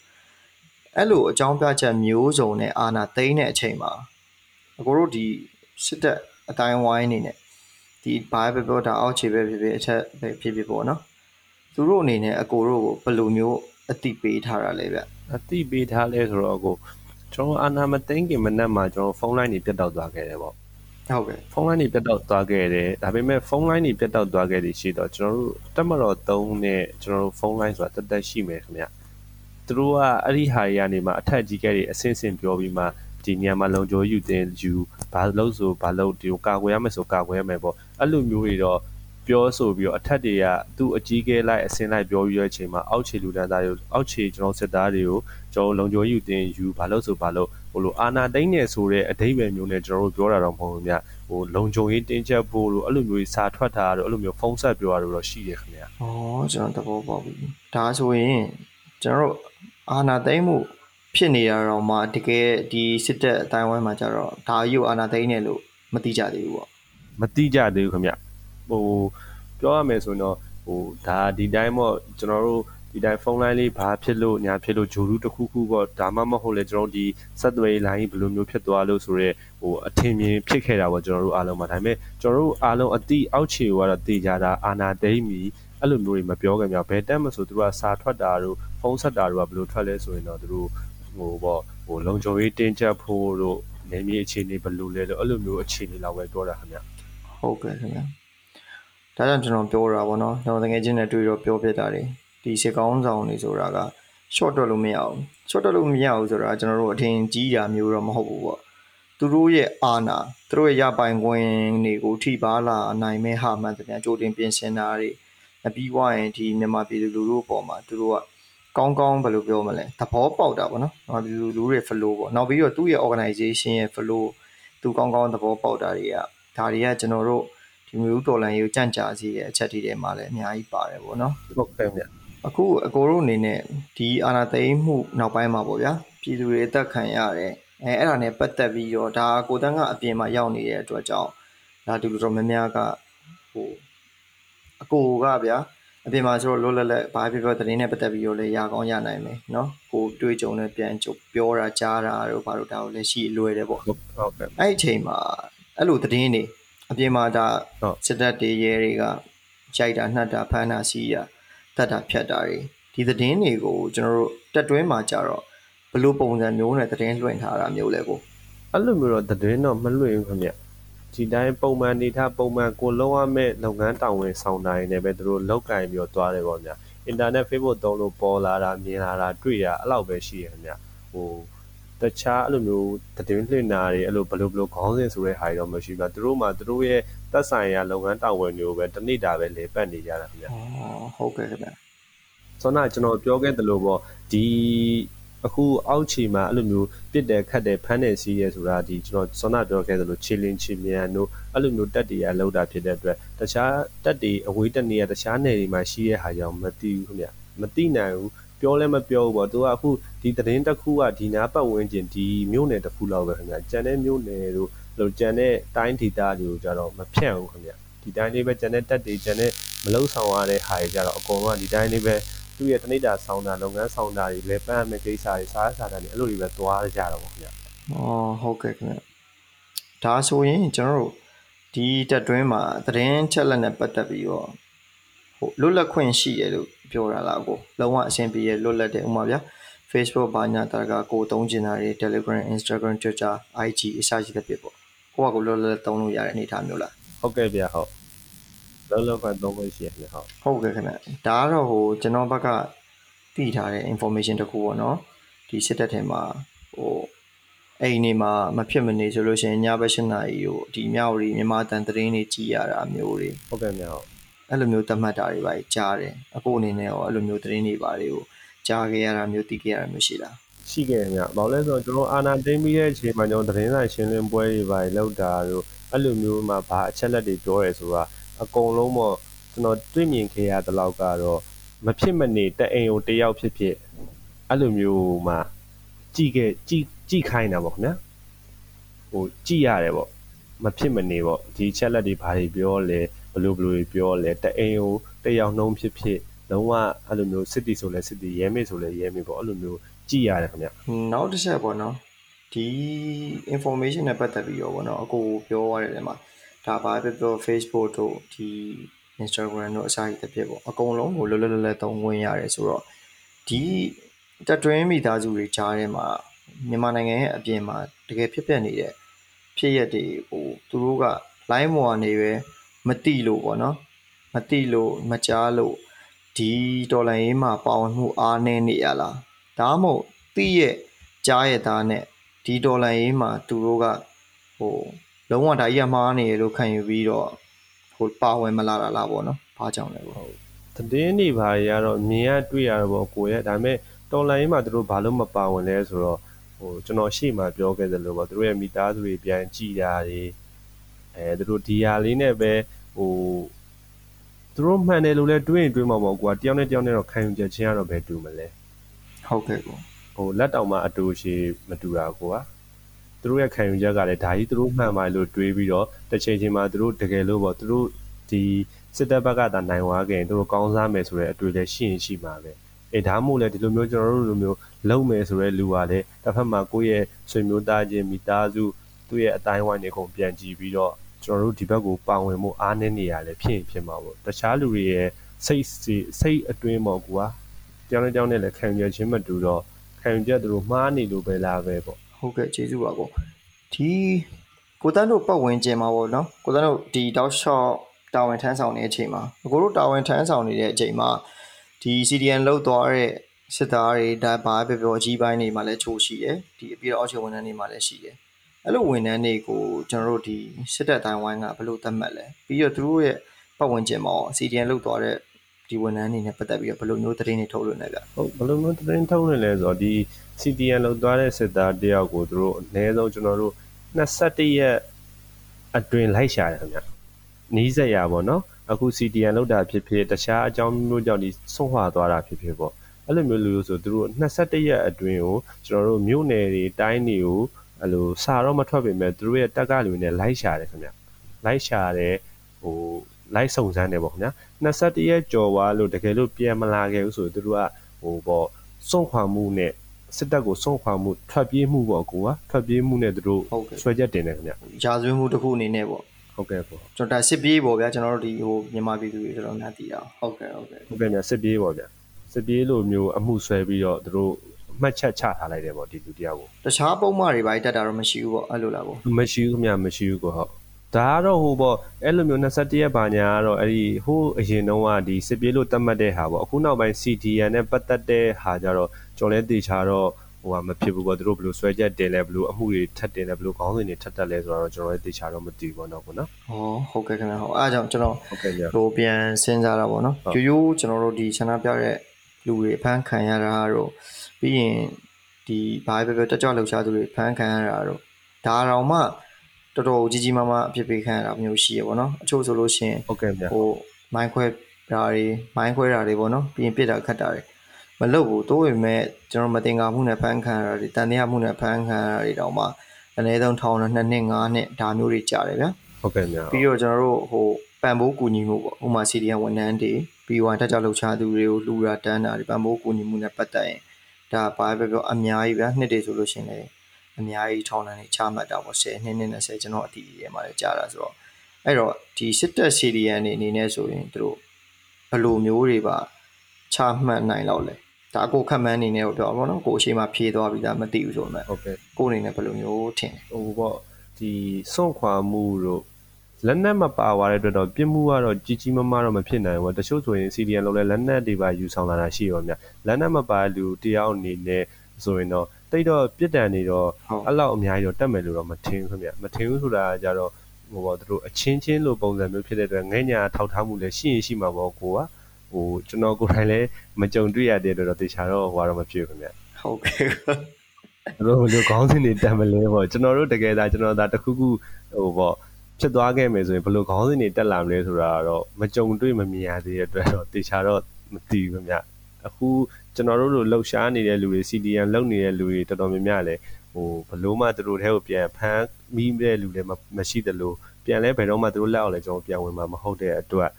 Speaker 1: အဲ့လိုအကြောင်းပြချက်မျိုးစုံနဲ့အာဏာသိမ်းတဲ့အချိန်မှာအကိုတို့ဒီစစ်တပ် အတိုင်းဝိုင်းအနေနဲ့ဒီဘာပဲပြောတာအောက်ခြေပဲဖြစ်ဖြစ်အချက်ပဲဖြစ်ဖြစ်ပေါ့နော်သူတို့အနေနဲ့အကိုတို့ကိုဘယ်လိုမျိုးအတိပေးထားတာလဲဗျ
Speaker 2: အတိပေးထားလဲဆိုတော့ကိုကျွန်တော်အာနာမသိန်းခင်မနက်မှာကျွန်တော်ဖုန်းလိုင်းတွေပြတ်တောက်သွားခဲ့တယ်ပေါ့
Speaker 1: ဟုတ်ကဲ့
Speaker 2: ဖုန်းလိုင်းတွေပြတ်တောက်သွားခဲ့တယ်ဒါပေမဲ့ဖုန်းလိုင်းတွေပြတ်တောက်သွားခဲ့တယ်ရှိတော့ကျွန်တော်တို့တက်မတော်3နဲ့ကျွန်တော်တို့ဖုန်းလိုင်းဆိုတာတက်တက်ရှိမယ်ခင်ဗျသူတို့ကအဲ့ဒီဟာတွေကနေမှအထက်ကြီးကဲတွေအစင်းစင်ပြောပြီးမှ ဒီနေရာမှာလုံခြုံယူတင်ယူဘာလို့ဆိုဘာလို့ဒီကိုကာကွယ်ရမယ်ဆိုကာကွယ်ရမယ်ပေါ့အဲ့လိုမျိုးတွေတော့ပြောဆိုပြီးတော့အထက်တွေကသူ့အကြီးကဲလိုက်အစင်းလိုက်ပြောပြီးတဲ့အချိန်မှာအောက်ခြေလူတန်းသားတွေအောက်ခြေကျွန်တော်စစ်သားတွေကိုကျွန်တော်လုံခြုံယူတင်ယူဘာလို့ဆိုဘာလို့ဟိုလိုအာနာတိန်နေဆိုတဲ့အဓိပ္ပာယ်မျိုးနဲ့ကျွန်တော်တို့ပြောတာတော့မဟုတ်ဘူးဗျဟိုလုံခြုံရေးတင်းကျပ်ဖို့လို့အဲ့လိုမျိုးစာထွက်တာတော့အဲ့လိုမျိုးဖုံးဆက်ပြောတာတော့ရှိတယ်ခင်ဗျာ။
Speaker 1: ဩကျွန်တော်သဘောပေါက်ပြီ။ဒါဆိုရင်ကျွန်တော်တို့အာဏာသိမ်းမှု ဖြစ်နေတာတော့မှတကယ်ဒီစစ်တပ်အတိုင်းဝိုင်းမှာကြတော့ဒါကြီးကိုအာဏာသိမ်းတယ်လို့မသိကြသေးဘူးပေါ့
Speaker 2: မတိကြသေးဘူးခင်ဗျဟိုပြောရမယ်ဆိုရင်တော့ဟိုဒါဒီတိုင်းပေါ့ကျွန်တော်တို့ဒီတိုင်းဖုန်းလိုင်းလေးဘာဖြစ်လို့ညာဖြစ်လို့ဂျိုရူးတစ်ခုခုပေါ့ဒါမှမဟုတ်လေကျွန်တော်တို့ဒီဆက်သွယ်လိုင်းဘယ်လိုမျိုးဖြစ်သွားလို့ဆိုတော့ဟိုအထင်မြင်ဖြစ်ခဲ့တာပေါ့ကျွန်တော်တို့အားလုံးမှာဒါပေမဲ့ကျွန်တော်တို့အားလုံးအတိအောက်ခြေကတော့တေချာတာအာနာတိမ့်မီအဲ့လိုမျိုးတွေမပြောခင်ဗျဘယ်တက်မဆိုသူတို့ကစာထွက်တာတို့ဖုန်းဆက်တာတို့ကဘယ်လိုထွက်လဲဆိုရင်တော့သူတို့ ဟိုပေါ့ဟိုလုံခြုံရေးတင်းကျပ်ဖို့တို့နေမြေအခြေအနေဘယ်လိုလဲလို့အဲ့လိုမျိုးအခြေအနေလောက်ပဲပြောတာခင်ဗျ။
Speaker 1: ဟုတ်ကဲ့ခင်ဗျာ။ဒါကြောင့်ကျွန်တော်ပြောတာပေါ့နော်။ကျွန်တော်တကယ်ချင်းနဲ့တွေ့တော့ပြောပြတာတွေဒီစစ်ကောင်းဆောင်တွေဆိုတာက short တွက်လို့မရအောင်။ short တွက်လို့မရဘူးဆိုတာကျွန်တော်တို့အထင်ကြီးတာမျိုးတော့မဟုတ်ဘူးပေါ့။သူတို့ရဲ့အာဏာသူတို့ရဲ့ရပိုင်ခွင့်တွေကိုထိပါလာနိုင်မဲ့ဟာမှန်တယ်ကြိုတင်ပြင်ဆင်တာတွေအပြီးွားရင်ဒီမြန်မာပြည်သူလူထုအပေါ်မှာသူတို့က ကောင်းကောင်းဘယ်လိုပြောမလဲသဘောပေါက်တာပေါ့နော်။မြန်မာပြည်သူလူထုရဲ့ flow ပေါ့။နောက်ပြီးတော့သူ့ရဲ့ organization ရဲ့ flow သူကောင်းကောင်းသဘောပေါက်တာတွေကဒါတွေကကျွန်တော်တို့ဒီမျိုးတော်လန်ရေးကိုကြန့်ကြာစေတဲ့အချက်တွေထဲမှာလည်းအများကြီးပါတယ်ပေါ့နော်
Speaker 2: ဟုတ်ကဲ့ဗျ။
Speaker 1: အခုအကိုတို့အနေနဲ့ဒီအာနာသိမ်းမှုနောက်ပိုင်းမှာပေါ့ဗျာပြည်သူတွေအသက်ခံရတဲ့အဲအဲ့ဒါနဲ့ပတ်သက်ပြီးတော့ဒါကိုတန်းကအပြင်မှာရောက်နေတဲ့အတွက်ကြောင့်ဒါဒီလိုတော့များများကဟိုအကိုကဗျာ အပြင်မှာဆိုတော့လွတ်လပ်လပ်ဘာဖြစ်ဖြစ်သတင်းနဲ့ပတ်သက်ပြီးတော့လည်းရကောင်းရနိုင်မယ်เนาะကိုတွေးကြုံနဲ့ပြန်ကြုံပြောတာကြားတာတို့ဘာလို့ဒါကိုလည်းရှိလွယ်တယ်ပေါ့
Speaker 2: ဟုတ်ဟုတ်ကဲ့
Speaker 1: အဲ့ဒီအချိန်မှာအဲ့လိုသတင်းတွေအပြင်မှာဒါ
Speaker 2: ဟုတ်
Speaker 1: စစ်တပ်တွေရဲတွေကရိုက်တာနှက်တာဖမ်းတာစီးတာတတ်တာဖြတ်တာတွေဒီသတင်းတွေကိုကျွန်တော်တို့တက်တွင်းမှာကြတော့ဘယ်လိုပုံစံမျိုးနဲ့သတင်းလွှင့်ထားတာမျိုးလဲကို
Speaker 2: အဲ့လိုမျိုးတော့သတင်းတော့မလွှင့်ဘူးခင်ဗျ ဒီတိုင်းပုံမှန်နေထားပုံမှန်ကိုလုံးဝမဲ့လုပ်ငန်းတောင်းဝင်ဆောင်တာနေပဲသူတို့လောက်ကင်ပြီးတော့သွားတယ်ပေါ့ဗျာအင်တာနက် Facebook သုံးလို့ပေါ်လာတာမြင်လာတာတွေ့တာအဲ့လောက်ပဲရှိရခင်ဗျဟိုတခြားအဲ့လိုမျိုးသတင်းလွှင့်တာတွေအဲ့လိုဘလို့ဘလို့ခေါင်းစဉ်ဆိုတဲ့ဟာတွေတော့မရှိဘူးသူတို့မှသူတို့ရဲ့သက်ဆိုင်ရာလုပ်ငန်းတောင်းဝင်တွေကိုပဲတနေ့တာပဲလေပတ်နေကြတာခင်ဗျ
Speaker 1: ဩဟုတ်ကဲ့ခင်ဗျ
Speaker 2: ဆောနာကျွန်တော်ပြောခဲ့သလိုပေါ့ဒီ အခုအောက်ခြေမှာအဲ့လိုမျိုးပြစ်တယ်ခတ်တယ်ဖမ်းတယ်စီးရဲဆိုတာဒီကျွန်တော်ဆောနာပြောခဲ့သလိုချီလင်းချီမြန်တို့အဲ့လိုမျိုးတက်တွေကလောက်တာဖြစ်တဲ့အတွက်တခြားတက်တွေအဝေးတက်နေရတခြားနယ်တွေမှာရှိတဲ့ဟာကြောင့်မသိဘူးခင်ဗျမသိနိုင်ဘူးပြောလဲမပြောဘူးပေါ့သူကအခုဒီသတင်းတစ်ခုကဒီနာပတ်ဝန်းကျင်ဒီမြို့နယ်တစ်ခုလောက်ပဲခင်ဗျကြံတဲ့မြို့နယ်တို့လို့ကြံတဲ့တိုင်းဒေသတွေကိုကြတော့မဖြန့်ဘူးခင်ဗျဒီတိုင်းလေးပဲကြံတဲ့တက်တွေကြံတဲ့မလုံဆောင်ရတဲ့ဟာတွေကြတော့အကုန်လုံးကဒီတိုင်းလေးပဲ သူ့ရဲ့တနိဒာဆောင်းတာလုပ်ငန်းဆောင်းတာတွေလည်းပန်းမဲ့ကိစ္စတွေစားစားတာတွေအဲ့လိုတွေပဲသွားကြတော့ပေါ့ခင်ဗျ
Speaker 1: ဩဟုတ်ကဲ့ခင်ဗျဒါဆိုရင်ကျွန်တော်တို့ဒီတက်တွင်းမှာသတင်းချက်လက်နဲ့ပတ်သက်ပြီးတော့ဟိုလွတ်လပ်ခွင့်ရှိရလို့ပြောတာလားကိုလုံးဝအဆင်ပြေရလွတ်လပ်တယ်ဥပမာဗျာ Facebook ဘာညာတာကကိုသုံးကျင်တာတွေ Telegram Instagram Twitter IG အစရှိတဲ့ဖြစ်ပေါ့ကိုကကိုလွတ်လပ်သုံးလို့ရတဲ့အနေအထားမျိုးလား
Speaker 2: ဟုတ်ကဲ့ဗျဟုတ် လောလောကန်သုံးလို့ရှိရခင်ဗျဟုတ်
Speaker 1: ဟုတ်ကဲ့ခင်ဗျဒါကတော့ဟိုကျွန်တော်ဘက်ကတည်ထားတဲ့ information တစ်ခုပေါ့နော်ဒီစစ်တပ်ထဲမှာဟိုအိမ်နေမှာမဖြစ်မနေဆိုလို့ရှိရင်ညဘက်၈နာရီကိုဒီမြောက်ရီမြန်မာတန်သတင်းတွေကြည်ရတာမျိုးတွေ
Speaker 2: ဟုတ်ကဲ့ဗျဟုတ်
Speaker 1: အဲ့လိုမျိုးသတ်မှတ်တာတွေပါကြားတယ်အခုအနေနဲ့ရောအဲ့လိုမျိုးသတင်းတွေပါတွေကိုကြားခဲ့ရတာမျိုးသိခဲ့ရတာမျိုးရှိလား
Speaker 2: ရှိခဲ့ခင်ဗျဘာလို့လဲဆိုတော့ကျွန်တော်အာနာသိမ့်ပြီးတဲ့အချိန်မှာကျွန်တော်သတင်းစာရှင်းလင်းပွဲတွေပါလောက်တာတို့အဲ့လိုမျိုးမှာဘာအချက်လက်တွေပြောရဲဆိုတာ အကုန်လုံးပေါ့ကျွန်တော်တွေ့မြင်ခဲ့ရတဲ့လောက်ကတော့မဖြစ်မနေတအိမ်ကိုတယောက်ဖြစ်ဖြစ်အဲ့လိုမျိုးမှာကြည့်ခဲ့ကြည့်ကြည့်ခိုင်းတာပေါ့ခင်ဗျာဟိုကြည့်ရတယ်ပေါ့မဖြစ်မနေပေါ့ဒီချက်လက်တွေဘာတွေပြောလဲဘယ်လိုဘယ်လိုတွေပြောလဲတအိမ်ကိုတယောက်နှုံးဖြစ်ဖြစ်လုံးဝအဲ့လိုမျိုးစစ်တီဆိုလဲစစ်တီရဲမေဆိုလဲရဲမေပေါ့အဲ့လိုမျိုးကြည့်ရတယ်ခင်ဗျ
Speaker 1: နောက်တစ်ချက်ပေါ့နော်ဒီ information နဲ့ပတ်သက်ပြီးတော့ပေါ့နော်အကိုပြောရတဲ့နေရာမှာ ဒါဘာပဲပြော Facebook တို့ဒီ Instagram တို့အစားအသောက်ဖြစ်ပေါ့အကုန်လုံးကိုလွတ်လွတ်လပ်လပ်သုံးဝင်ရတယ်ဆိုတော့ဒီတက်တွင်းမိသားစုတွေကြားထဲမှာမြန်မာနိုင်ငံရဲ့အပြင်မှာတကယ်ဖြစ်ပျက်နေတဲ့ဖြစ်ရက်တွေကိုသူတို့က line မော်ကနေပဲမတိလို့ပေါ့နော်မတိလို့မကြားလို့ဒီတော်လိုင်းရေးမှာပါဝင်မှုအားနည်းနေရလားဒါမှမဟုတ်တိရဲ့ကြားရဲ့သားနဲ့ဒီဒေါ်လာရေးမှာသူတို့ကဟို လုံးဝဒါကြီးကမှားနေရလို့ခံယူပြီးတော့ဟိုပါဝင်မလာတာလားပေါ့နော်ဘာကြောင့်လဲပေါ့
Speaker 2: သတင်းတွေဘာတွေကတော့မြင်ရတွေ့ရတော့ပေါ့ကိုရဲ့ဒါပေမဲ့တော်လိုင်းမှာသူတို့ဘာလို့မပါဝင်လဲဆိုတော့ဟိုကျွန်တော်ရှေ့မှာပြောခဲ့သလိုပေါ့သူတို့ရဲ့မိသားစုတွေပြန်ကြည်တာတွေအဲသူတို့ဒီဟာလေးနဲ့ပဲဟိုသူတို့မှန်တယ်လို့လဲတွေးရင်တွေးမှာပေါ့ကွာတယောက်နဲ့တယောက်နဲ့တော့ခံယူချက်ချင်းကတော့ဘယ်တူမလဲ
Speaker 1: ဟုတ်ကဲ့ကို
Speaker 2: ဟိုလက်တောင်မှအတူရှိမတူတာကွာ သူတို့ရဲ့ခံယူချက်ကလည်းဒါကြီးသူတို့မှန်ပါလို့တွေးပြီးတော့တစ်ချိန်ချိန်မှာသူတို့တကယ်လို့ပေါ့သူတို့ဒီစစ်တပ်ဘက်ကသာနိုင်သွားခဲ့ရင်သူတို့ကောင်းစားမယ်ဆိုတဲ့အတွေ့အကြုံရှိရင်ရှိမှာပဲအဲဒါမှမဟုတ်လေဒီလိုမျိုးကျွန်တော်တို့လိုမျိုးလုံမယ်ဆိုတဲ့လူကလည်းတစ်ဖက်မှာကိုယ့်ရဲ့ဆွေမျိုးသားချင်းမိသားစုသူ့ရဲ့အတိုင်းဝိုင်းတွေအကုန်ပြန်ကြည့်ပြီးတော့ကျွန်တော်တို့ဒီဘက်ကိုပါဝင်မှုအားနည်းနေရလဲဖြစ်ရင်ဖြစ်မှာပေါ့တခြားလူတွေရဲ့စိတ်စီစိတ်အတွင်းပေါ့ကွာတယောက်နဲ့တယောက်နဲ့လည်းခံယူချင်းမတူတော့ခံယူချက်သူတို့မှားနေလို့ပဲလားပဲပေါ့
Speaker 1: ဟုတ်ကဲ့ကျေးဇူးပါကိုဒီကိုတန်းတို့ပတ်ဝင်ကျင်မှာပေါ့နော်ကိုတန်းတို့ဒီတောက်လျှော့တာဝန်ထမ်းဆောင်နေတဲ့အချိန်မှာကိုတို့တာဝန်ထမ်းဆောင်နေတဲ့အချိန်မှာဒီ CDN လောက်သွားတဲ့စစ်သားတွေဒါဘာပဲပြောအကြီးပိုင်းတွေမှာလည်းချိုးရှိတယ်ဒီအပြီးတော့အောက်ခြေဝန်ထမ်းတွေမှာလည်းရှိတယ်အဲ့လိုဝန်ထမ်းတွေကိုကျွန်တော်တို့ဒီစစ်တပ်တိုင်းဝိုင်းကဘယ်လိုသတ်မှတ်လဲပြီးတော့သူတို့ရဲ့ပတ်ဝင်ကျင်မှာ CDN လောက်သွားတဲ့ဒီဝန်ထမ်းတွေနဲ့ပတ်သက်ပြီးတော့ဘယ်လိုမျိုးသတင်းတွေထုတ်လွှင့်လဲဗျ
Speaker 2: ဟုတ်ဘယ်လိုမျိုးသတင်းထုတ်နေလဲဆိုတော့ဒီ CTN လောက်သွားတဲ့စစ်သားတယောက်ကိုသူတို့အနည်းဆုံးကျွန်တော်တို့21ရက်အတွင်းလိုက်ရှာတယ်ခင်ဗျနီးစက်ရပါတော့အခု CTN လောက်တာဖြစ်ဖြစ်တခြားအကြောင်းမျိုးကြောင့်ဒီဆုံးခွာသွားတာဖြစ်ဖြစ်ပေါ့အဲ့လိုမျိုးလူလို့ဆိုသူတို့21ရက်အတွင်းကိုကျွန်တော်တို့မြို့နယ်တွေတိုင်းတွေကိုဟအဲ့လိုစာတော့မထွက်ပေမဲ့သူတို့ရဲ့တက်ကလူနဲ့လိုက်ရှာတယ်ခင်ဗျလိုက်ရှာတယ်ဟိုလိုက်စုံစမ်းတယ်ပေါ့ခင်ဗျာ21ရက်ကြော်သွားလို့တကယ်လို့ပြန်မလာခဲ့ဘူးဆိုသူတို့ကဟိုပေါ့စွန့်ခွာမှုနဲ့ စစ်တပ်ကိုစွန့်ခွာမှုထွက်ပြေးမှုပေါ့ကိုကထွက်ပြေးမှုနဲ့သူတို့ဆွဲချက်တင်တယ်ခင်ဗျ
Speaker 1: ရာဇဝတ်မှုတစ်ခုအနေနဲ့ပေါ့
Speaker 2: ဟုတ်ကဲ့ပေါ့
Speaker 1: ကျွန်တော်ဒါစစ်ပြေးပေါ့ဗျာကျွန်တော်တို့ဒီဟိုမြန်မာပြည်သူတွေကျွန်တော်များသိတာဟုတ်ကဲ့ဟုတ်ကဲ့
Speaker 2: ဟုတ်ကဲ့ဗျာစစ်ပြေးပေါ့ဗျာစစ်ပြေးလိုမျိုးအမှုဆွဲပြီးတော့သူတို့မှတ်ချက်ချထားလိုက်တယ်ပေါ့ဒီလူတယောက်ကို
Speaker 1: တခြားပုံမှန်တွေပိုင်းတက်တာတော့မရှိဘူးပေါ့အဲ့လိုလားပေါ့
Speaker 2: မရှိဘူးခင်ဗျမရှိဘူးကိုဟုတ် ဒါကတော့ဟိုပေါ့အဲ့လိုမျိုး21ရက်ပါညာကတော့အဲ့ဒီဟိုအရင်တုန်းကဒီစစ်ပြေးလို့တတ်မှတ်တဲ့ဟာပေါ့အခုနောက်ပိုင်း CDN နဲ့ပတ်သက်တဲ့ဟာကြတော့ကျွန်တော်လည်းတေချာတော့ဟိုကမဖြစ်ဘူးပေါ့သူတို့ဘယ်လိုဆွဲချက်တင်လဲဘယ်လိုအမှုတွေထပ်တင်လဲဘယ်လိုခေါင်းစဉ်တွေထပ်တက်လဲဆိုတော့ကျွန်တော်လည်းတေချာတော့မသိဘူးပေါ့နော်ကိုနော်
Speaker 1: ဟောဟုတ်ကဲ့ခင်ဗျာဟုတ်အားကြောင့်ကျွန်တော်
Speaker 2: ဟုတ်ကဲ့
Speaker 1: ဟိုပြန်စဉ်းစားတာပေါ့နော်ရိုးရိုးကျွန်တော်တို့ဒီဆန္ဒပြတဲ့လူတွေအဖမ်းခံရတာတော့ပြီးရင်ဒီဘာပဲပဲတက်ကြွလှုပ်ရှားသူတွေဖမ်းခံရတာတော့ဒါတော့မှ တော်တော်ကြီးကြီးမားမားအဖြစ်ပေးခံရတာမျိုးရှိရပေါ့နော်အချို့ဆိုလို့ရှိရင်
Speaker 2: ဟုတ်ကဲ့ဗျ
Speaker 1: ဟိုမိုင်းခွဲတာတွေမိုင်းခွဲတာတွေပေါ့နော်ပြီးရင်ပြစ်တာခတ်တာတွေမလုပ်ဘူးတိုးပေမဲ့ကျွန်တော်မတင်ကားမှုနဲ့ဖမ်းခံရတာတွေတန်တရားမှုနဲ့ဖမ်းခံရတာတွေတောင်မှအနည်းဆုံးထောင်နဲ့2နှစ်5နှစ်ဒါမျိုးတွေကြာတယ်ဗျာ
Speaker 2: ဟုတ်ကဲ့ဗျာ
Speaker 1: ပြီးတော့ကျွန်တော်တို့ဟိုပံပိုးကူညီမှုပေါ့ဥမာ CDN ဝန်ထမ်းတွေပြီးဝိုင်းတက်ကြလှုပ်ရှားသူတွေကိုလှူတာတန်းတာတွေပံပိုးကူညီမှုနဲ့ပတ်သက်ရင်ဒါဘာပဲပြောအများကြီးဗျာနှစ်တည်းဆိုလို့ရှိရင်လည်း အများကြီးထောင်လန်းနေချမှတ်တာပေါ့10နှစ်နဲ့20ကျွန်တော်အတီးရဲမှာလည်းကြာတာဆိုတော့အဲ့တော့ဒီစစ်တပ် CDN နေအနေနဲ့ဆိုရင်သူတို့ဘယ်လိုမျိုးတွေပါချမှတ်နိုင်တော့လဲဒါကိုခက်မှန်းအနေနဲ့ပြောပါတော့ကိုအရှိမဖြေသွားပြီးသားမသိဘူးဆိုမှ
Speaker 2: ဟုတ်ကဲ့
Speaker 1: ကိုအနေနဲ့ဘယ်လိုမျိုးထင်
Speaker 2: ဟိုပေါ့ဒီစွန့်ခွာမှုတို့လက်နက်မပါသွားတဲ့အတွက်တော့ပြစ်မှုကတော့ကြီးကြီးမားမားတော့မဖြစ်နိုင်ဘူးတချို့ဆိုရင် CDN လောက်လဲလက်နက်တွေပါယူဆောင်လာတာရှိရောဗျလက်နက်မပါလူတယောက်အနေနဲ့ဆိုရင်တော့ တိတ်တော့ပြစ်ဒဏ်နေတော့အဲ့လောက်အများကြီးတော့တက်မယ်လို့တော့မထင်ဘူးခင်ဗျမထင်ဘူးဆိုတာကြတော့ဟိုပေါ့သူတို့အချင်းချင်းလိုပုံစံမျိုးဖြစ်တဲ့အတွက်ငဲ့ညာထောက်ထားမှုလည်းရှိရင်ရှိမှာပေါ့ကိုကဟိုကျွန်တော်ကိုယ်တိုင်လည်းမကြုံတွေ့ရတဲ့အတွက်တော့တေချာတော့ဟိုကတော့မဖြစ်ဘူးခင်ဗျ
Speaker 1: ဟုတ်ကဲ့
Speaker 2: တို့ဘယ်လိုခေါင်းစဉ်တွေတက်မလဲပေါ့ကျွန်တော်တို့တကယ်ဒါကျွန်တော်ဒါတခုခုဟိုပေါ့ဖြစ်သွားခဲ့မယ်ဆိုရင်ဘယ်လိုခေါင်းစဉ်တွေတက်လာမလဲဆိုတာတော့မကြုံတွေ့မမြင်ရသေးတဲ့အတွက်တော့တေချာတော့မသိဘူးခင်ဗျအခု ကျွန်တော်တို့လိုလှုပ်ရှားနေတဲ့လူတွေ CDN လုပ်နေတဲ့လူတွေတော်တော်များများလည်းဟိုဘလို့မှသူတို့ထဲကိုပြန်ဖမ်းမိတဲ့လူတွေမရှိသလိုပြန်လဲဘယ်တော့မှသူတို့လက်အောင်လဲကျွန်တော်ပြန်ဝင်မှာမဟုတ်တဲ့အတွက်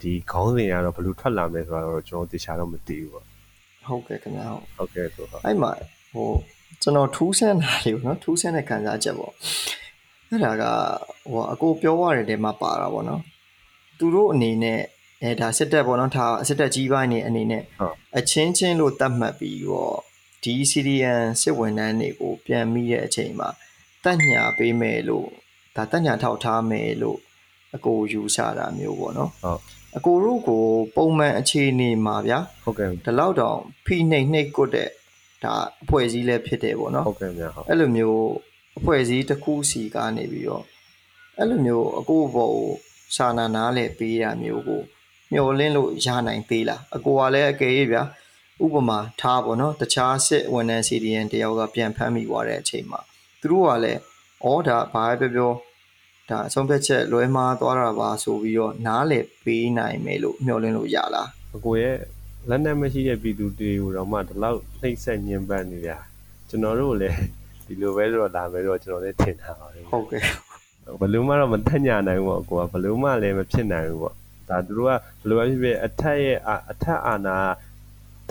Speaker 2: ဒီခေါင်းစဉ်ကတော့ဘလို့ထွက်လာမလဲဆိုတော့ကျွန်တော်တေချာတော့မသိဘူးပေါ့
Speaker 1: ဟုတ်ကဲ့ခင်ဗျာ
Speaker 2: ဟုတ်ကဲ့ဆိုတော့
Speaker 1: အဲ့မှာဟိုကျွန်တော်ထူးဆန်းတာလေးပေါ့နော်ထူးဆန်းတဲ့ခံစားချက်ပေါ့အဲ့ဒါကဟိုအကိုပြောရတဲ့တဲမှာပါတာပေါ့နော်သူတို့အနေနဲ့ အဲဒါစစ်တပ်ပေါ့နော်ဒါစစ်တပ်ကြီးပိုင်းနေအနေနဲ့အချင်းချင်းလို့သတ်မှတ်ပြီးတော့ဒီ CDN စစ်ဝန်ထမ်းတွေကိုပြန်မိတဲ့အချိန်မှာတက်ညာပေးမယ်လို့ဒါတက်ညာထောက်ထားမယ်လို့အကိုယူဆတာမျိုးပေါ့နော်
Speaker 2: ဟုတ်
Speaker 1: အကိုတို့ကိုပုံမှန်အခြေအနေမှာဗျာ
Speaker 2: ဟုတ်ကဲ့
Speaker 1: ဒီလောက်တောင်ဖိနှိပ်နှိပ်ကွတ်တဲ့ဒါအဖွဲ့အစည်းလည်းဖြစ်တယ်ပေါ့နော်
Speaker 2: ဟုတ်ကဲ့ဗျာဟုတ်
Speaker 1: အဲ့လိုမျိုးအဖွဲ့အစည်းတစ်ခုစီကနေပြီးတော့အဲ့လိုမျိုးအကိုဘောကိုစာနာနာလဲပေးတာမျိုးကို မျောလင်းလို့ရနိုင်သေးလားအကိုကလည်းအကယ်၍ဗျာဥပမာထားပေါ့နော်တခြားစစ်ဝန်ထမ်း CDN တယောက်ကပြန်ဖမ်းမိသွားတဲ့အချိန်မှာသူတို့ကလည်းဩဒါဘာပဲပြောဒါအဆုံးဖြတ်ချက်လွဲမှားသွားတာပါဆိုပြီးတော့နားလေပေးနိုင်မယ်လို့မျှော်လင့်လို့ရလား
Speaker 2: အကိုရဲ့လက်နက်မရှိတဲ့ပြည်သူတွေကိုတော့မှဒီလောက်နှိမ့်ဆက်ညှဉ်းပန်းနေကြကျွန်တော်တို့လည်းဒီလိုပဲတော့လာမယ်တော့ကျွန်တော်လည်းထင်တာပါပဲ
Speaker 1: ဟုတ်ကဲ့
Speaker 2: ဘယ်လိုမှတော့မထညာနိုင်ဘူးပေါ့ကိုကဘယ်လိုမှလည်းမဖြစ်နိုင်ဘူးပေါ့ ဒါသူတို့ကဘယ်လိုပဲဖြစ်ဖြစ်အထက်ရဲ့အထက်အာနာ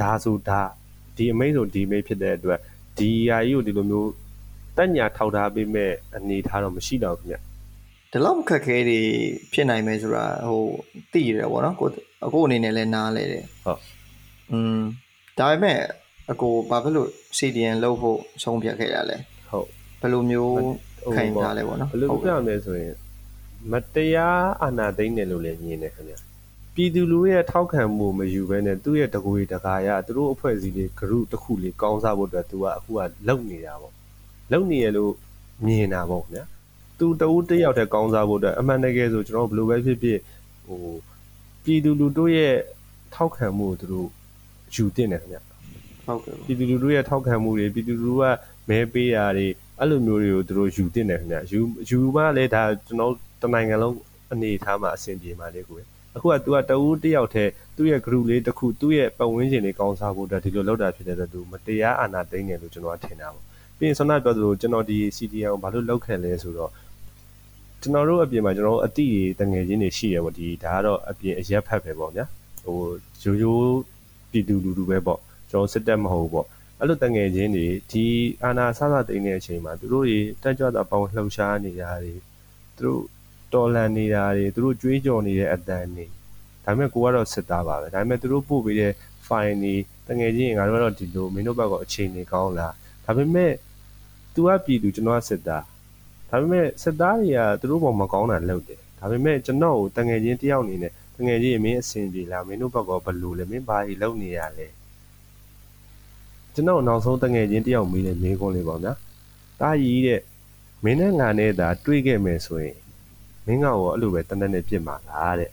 Speaker 2: ဒါဆိုဒါဒီအမိတ်ဆိုဒီအမိတ်ဖြစ်တဲ့အတွက်ဒီယာကြီးကိုဒီလိုမျိုးတက်ညာထောက်ထားပေးမဲ့အနေထားတော့မရှိတော့ဘူးခင်ဗျ
Speaker 1: ဒီလောက်ခက်ခဲတွေဖြစ်နိုင်မယ်ဆိုတာဟိုသိရတယ်ဗောနော်ကိုအခုအနေနဲ့လည်းနားလဲတယ်
Speaker 2: ဟုတ်
Speaker 1: อืมဒါပေမဲ့အကိုဘာဖြစ်လို့ CDN လုပ်ဖို့ဆုံးဖြတ်ခဲ့ရလဲ
Speaker 2: ဟုတ်
Speaker 1: ဘယ်လိုမျိုးခံထားလဲဗောနော်
Speaker 2: ဘယ်လိုပြရမလဲဆိုရင် မတရားအာဏာသိမ်းတယ်လို့လည်းမြင်တယ်ခင်ဗျပြည်သူလူရဲ့ထောက်ခံမှုမယူဘဲနဲ့သူ့ရဲ့တကွေတကာရသူတို့အဖွဲ့အစည်းလေး group တစ်ခုလေးကောင်းစားဖို့အတွက်သူကအခုကလုံနေတာပေါ့လုံနေရလို့မြင်တာပေါ့ခင်ဗျသူတဦးတယောက်တည်းကောင်းစားဖို့အတွက်အမှန်တကယ်ဆိုကျွန်တော်ဘယ်လိုပဲဖြစ်ဖြစ်ဟိုပြည်သူလူတို့ရဲ့ထောက်ခံမှုကိုသူတို့ယူတင်တယ်ခင်ဗျ
Speaker 1: ဟုတ်ကဲ့
Speaker 2: ပြည်သူလူတို့ရဲ့ထောက်ခံမှုတွေပြည်သူလူကမဲပေးတာတွေ အဲ့လိုမျိုးတွေကိုသူတို့ယူတင်တယ်ခင်ဗျယူယူမှလည်းဒါကျွန်တော်တနိုင်ငံလုံးအနေထားမှာအဆင်ပြေမှာလေကိုအခုက तू ကတဦးတယောက်တည်းသူ့ရဲ့ group လေးတစ်ခုသူ့ရဲ့ပတ်ဝန်းကျင်လေးကောင်းစားဖို့အတွက်ဒီလိုလုပ်တာဖြစ်တဲ့အတွက် तू မတရားအာဏာသိမ်းတယ်လို့ကျွန်တော်ကထင်တာပေါ့ပြီးရင်ဆန္ဒပြောသလိုကျွန်တော်ဒီ CDN ကိုဘာလို့လောက်ခဲ့လဲဆိုတော့ကျွန်တော်တို့အပြင်မှာကျွန်တော်တို့အတိတွေတငယ်ချင်းတွေရှိရပေါ့ဒီဒါကတော့အပြင်အရက်ဖက်ပဲပေါ့ဗျာဟိုရိုးရိုးပြည်သူလူထုပဲပေါ့ကျွန်တော်စစ်တက်မဟုတ်ပေါ့ အဲ့လိုတငယ်ချင်းတွေဒီအာနာဆဆတိန်တဲ့အချိန်မှာသူတို့တွေတက်ကြွတာပေါင်းလှုပ်ရှားနေတာတွေသူတို့တော်လန်နေတာတွေသူတို့ကြွေးကြော်နေတဲ့အတန်တွေဒါပေမဲ့ကိုကတော့စစ်သားပါပဲဒါပေမဲ့သူတို့ပို့ပေးတဲ့ file တွေတငယ်ချင်းငါတို့ကတော့ဒီလိုမင်းတို့ဘက်ကအခြေအနေကောင်းလားဒါပေမဲ့ तू ကပြည်သူကျွန်တော်ကစစ်သားဒါပေမဲ့စစ်သားတွေကသူတို့ပေါ်မကောင်းတာလုပ်တယ်ဒါပေမဲ့ကျွန်တော်ကိုတငယ်ချင်းတယောက်အနေနဲ့တငယ်ချင်းမင်းအဆင်ပြေလားမင်းတို့ဘက်ကဘလို့လဲမင်းဘာကြီးလုပ်နေရလဲ ကျွန်တော်နောက်ဆုံးတငယ်ချင်းတယောက်မေးတဲ့မေးခွန်းလေးပေါ့ဗျာတားကြီးတဲ့မင်းနဲ့ငါနဲ့သာတွေးခဲ့မယ်ဆိုရင်မင်းကရောအဲ့လိုပဲတန်းတန်းနဲ့ပြစ်မှာလားတဲ့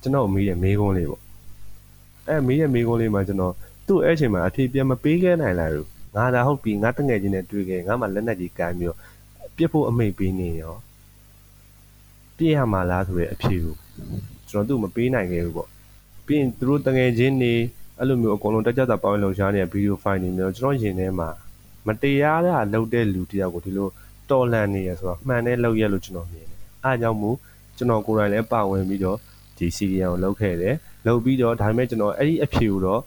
Speaker 2: ကျွန်တော်မေးတဲ့မေးခွန်းလေးပေါ့အဲမေးတဲ့မေးခွန်းလေးမှာကျွန်တော်သူ့အဲ့ချိန်မှာအဖြေပြန်မပေးခဲ့နိုင်လားလို့ငါဒါဟုတ်ပြီငါတငယ်ချင်းနဲ့တွေ့ခဲ့ငါမှလက်နက်ကြီးကန်ပြီးတော့ပြစ်ဖို့အမိတ်ပေးနေရောပြည့်ရမှာလားဆိုတဲ့အဖြေကိုကျွန်တော်သူ့မပေးနိုင်ခဲ့ဘူးပေါ့ပြီးရင်သူတို့တငယ်ချင်းတွေ အဲ့လိုမျိုးအကုန်လုံးတက်ကြတာပေါင်းလုံရှားနေတဲ့ဗီဒီယိုဖိုင်တွေမျိုးကျွန်တော်ရင်ထဲမှာမတရားတာလုပ်တဲ့လူတယောက်ကိုဒီလိုတော်လန်နေရဆိုတော့မှန်တဲ့လောက်ရလို့ကျွန်တော်မြင်တယ်အားကြောင့်မို့ကျွန်တော်ကိုယ်တိုင်လည်းပါဝင်ပြီးတော့ဒီစီရီယံကိုလုပ်ခဲ့တယ်လုပ်ပြီးတော့ဒါပေမဲ့ကျွန်တော်အဲ့ဒီအဖြေကိုတော့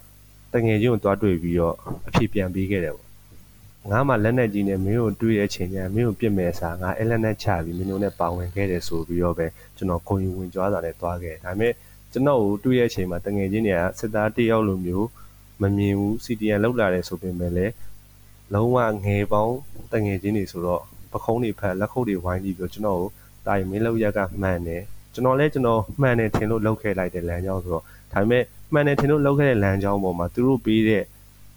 Speaker 2: တငယ်ချင်းကိုတွားတွေ့ပြီးတော့အဖြေပြန်ပေးခဲ့တယ်ပေါ့ငါမှလက်နဲ့ကြီးနဲ့မင်းကိုတွေးတဲ့ချိန်ကျရင်မင်းကိုပြစ်မဲ့စားငါအဲ့လက်နဲ့ချပြီးမင်းတို့နဲ့ပါဝင်ခဲ့တယ်ဆိုပြီးတော့ပဲကျွန်တော်ကိုယ်ယူဝင်ကြွားတာနဲ့တွားခဲ့ဒါပေမဲ့ ကျွန်တော်ကိုတွေးတဲ့အချိန်မှာတငယ်ချင်းတွေကစစ်သားတယောက်လိုမျိုးမမြင်ဘူး CTN လောက်လာတယ်ဆိုပေမဲ့လည်းလုံးဝငယ်ပေါင်းတငယ်ချင်းတွေဆိုတော့ပခုံးတွေဖက်လက်ခုပ်တွေဝိုင်းပြီးတော့ကျွန်တော်ကိုတာရီမင်းလောက်ရက်ကမှန်တယ်ကျွန်တော်လည်းကျွန်တော်မှန်တယ်ထင်လို့လောက်ခဲ့လိုက်တဲ့လမ်းကြောင်းဆိုတော့ဒါပေမဲ့မှန်တယ်ထင်လို့လောက်ခဲ့တဲ့လမ်းကြောင်းပေါ်မှာသူတို့ပေးတဲ့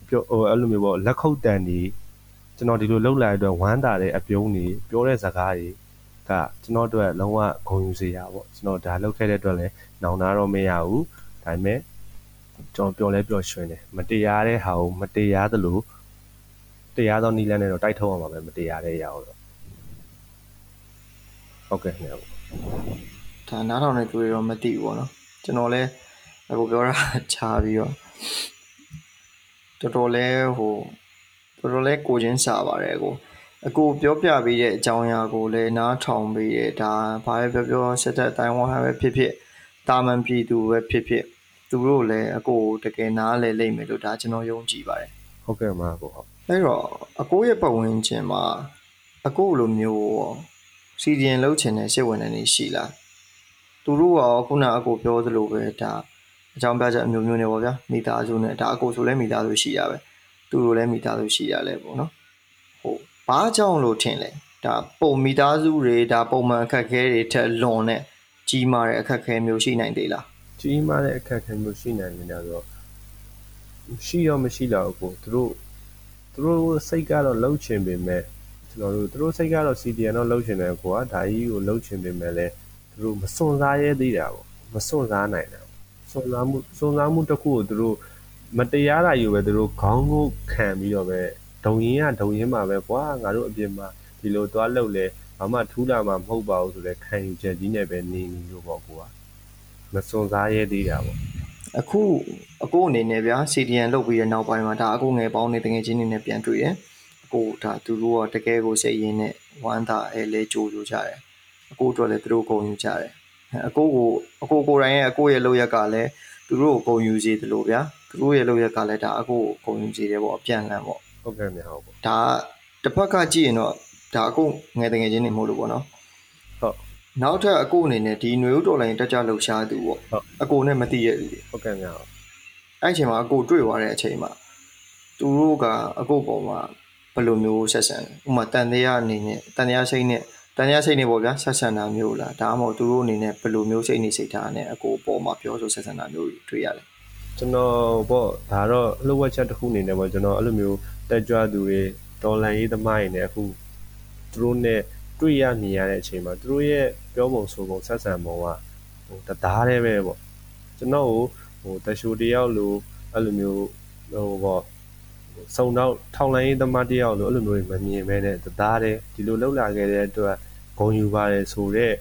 Speaker 2: ပြောဟိုအဲ့လိုမျိုးပေါ့လက်ခုပ်တန်တွေကျွန်တော်ဒီလိုလောက်လာတဲ့အတွက်ဝမ်းသာတဲ့အပြုံးတွေပြောတဲ့စကားတွေကကျွန်တော်တို့လုံးဝဂုဏ်ယူစရာပေါ့ကျွန်တော်ဒါလောက်ခဲ့တဲ့အတွက်လည်း နောင်နာတော့မရဘူးဒါပေမဲ့ကျွန်တော်ပြောလဲပြောရွှင်တယ်မတရားတဲ့ဟာကိုမတရားသလိုတရားသောနီလန်းနဲ့တော့တိုက်ထုတ်အောင်ပါပဲမတရားတဲ့ရအောင်တော့ဟုတ်ကဲ့ခင်ဗျာ
Speaker 1: ဒါနားထောင်နေသူတွေတော့မသိဘူးပေါ့နော်ကျွန်တော်လည်းအခုပြောတာခြားပြီးတော့တော်တော်လဲဟိုတော်တော်လဲကိုချင်းစာပါတယ်ကိုအကိုပြောပြပေးတဲ့အကြောင်းအရာကိုလည်းနားထောင်ပေးတယ်ဒါဘာပဲပြောပြောစစ်တပ်တိုင်းဝမ်ပဲဖြစ်ဖြစ် တာမန်ပြည်သူပဲဖြစ်ဖြစ်သူတို့လည်းအကိုတကယ်နားလဲလိမ့်မယ်လို့ဒါကျွန်တော်ယုံကြည်ပါတယ်
Speaker 2: ဟုတ်ကဲ့ပါကိုဟုတ်
Speaker 1: အဲ့တော့အကိုရဲ့ပတ်ဝန်းကျင်မှာအကိုလိုမျိုးစီဒီယန်လောက်ချင်တဲ့စိတ်ဝင်နေရှိလားသူတို့ကခုနအကိုပြောသလိုပဲဒါအကြောင်းပြချက်အမျိုးမျိုးနဲ့ပေါ့ဗျာမိသားစုနဲ့ဒါအကိုဆိုလဲမိသားစုရှိရပဲသူတို့လည်းမိသားစုရှိရလဲပေါ့နော်ဟုတ်ဘာကြောင့်လို့ထင်လဲဒါပုံမိသားစုတွေဒါပုံမှန်အခက်အခဲတွေထက်လွန်တဲ့ ကြီးမားတဲ့အခက်အခဲမျိုးရှိနိုင်သေးလား
Speaker 2: ကြီးမားတဲ့အခက်အခဲမျိုးရှိနိုင်နေတာဆိုတော့ရှိရောမရှိတော့ဘူးသူတို့သူတို့စိတ်ကတော့လှုပ်ချင်ပေမဲ့ကျွန်တော်တို့သူတို့စိတ်ကတော့ CDN တော့လှုပ်ချင်တယ်ကိုကဒါကြီးကိုလှုပ်ချင်ပေမဲ့လည်းသူတို့မစွန့်စားရဲသေးတာပေါ့မစွန့်စားနိုင်တာစွန့်စားမှုစွန့်စားမှုတစ်ခုကိုသူတို့မတရားတာယူပဲသူတို့ခေါင်းကိုခံပြီးတော့ပဲဒုံရင်ကဒုံရင်မှာပဲကွာငါတို့အပြင်မှာဒီလိုသွားလှုပ်လဲ ဘာမှထူးတာမှမဟုတ်ပါဘူးဆိုတဲ့ခံယူချက်ကြီးနဲ့ပဲနေနေလို့ပေါ့ကွာမစွန့်စားရဲသေးတာပေါ့
Speaker 1: အခုအကိုအနေနဲ့ဗျာ CDN လုပ်ပြီးတဲ့နောက်ပိုင်းမှာဒါအကိုငယ်ပေါင်းနေတကယ်ချင်းနေနဲ့ပြန်တွေ့ရအကိုဒါသူတို့ကတကယ်ကိုစိတ်ရင်းနဲ့ဝမ်းသာအဲလဲကြိုးကြိုးကြတယ်အကိုတို့လည်းသူတို့ဂုဏ်ယူကြတယ်အကိုကိုအကိုကိုယ်တိုင်ရဲ့အကိုရဲ့လုပ်ရက်ကလည်းသူတို့ကိုဂုဏ်ယူစေတယ်လို့ဗျာသူတို့ရဲ့လုပ်ရက်ကလည်းဒါအကိုကိုဂုဏ်ယူစေတယ်ပေါ့အပြန်လန်းပေါ့
Speaker 2: ဟုတ်ကဲ့မြေဟုတ်ပေါ့
Speaker 1: ဒါတစ်ဖက်ကကြည့်ရင်တော့ ဒါအကိုငယ်တငယ်ချင်းနေမဟုတ်လို့ပေါ့နော်
Speaker 2: ဟုတ်
Speaker 1: နောက်ထပ်အကိုအနေနဲ့ဒီຫນွေဥတော်လိုင်းတက်ကြလှုပ်ရှားသူပေါ့အကိုနဲ့မသိရဘူး
Speaker 2: ဟုတ်ကဲ့မြေဟုတ်
Speaker 1: အဲ့အချိန်မှာအကိုတွေ့သွားတဲ့အချိန်မှာသူတို့ကအကိုပေါ်မှာဘယ်လိုမျိုးဆက်ဆံဥမာတန်တရားအနေနဲ့တန်တရားစိတ်နဲ့တန်တရားစိတ်နဲ့ပေါ့ဗျာဆက်ဆံတာမျိုးလားဒါမှမဟုတ်သူတို့အနေနဲ့ဘယ်လိုမျိုးစိတ်နေစိတ်ထားနဲ့အကိုပေါ်မှာပြောဆိုဆက်ဆံတာမျိုးတွေ့ရတယ်
Speaker 2: ကျွန်တော်ပေါ့ဒါတော့အလုပ်ဝက်ချက်တစ်ခုအနေနဲ့ပေါ့ကျွန်တော်အဲ့လိုမျိုးတက်ကြွသူတွေဒေါ်လာရေးသမားတွေနဲ့အခု သူတို့နဲ့တွေ့ရမြင်ရတဲ့အချိန်မှာသူတို့ရဲ့ပြောပုံဆိုပုံဆက်ဆံပုံကဟိုတသားတည်းပဲပေါ့ကျွန်တော်ကိုဟိုတရှိုတယောက်လိုအဲ့လိုမျိုးဟိုပေါ့စုံတော့ထောင်လိုင်းရေးသမားတယောက်လိုအဲ့လိုမျိုးမမြင်မဲနဲ့တသားတည်းဒီလိုလှုပ်လာခဲ့တဲ့အတွက်ဂုံယူပါတယ်ဆိုတော့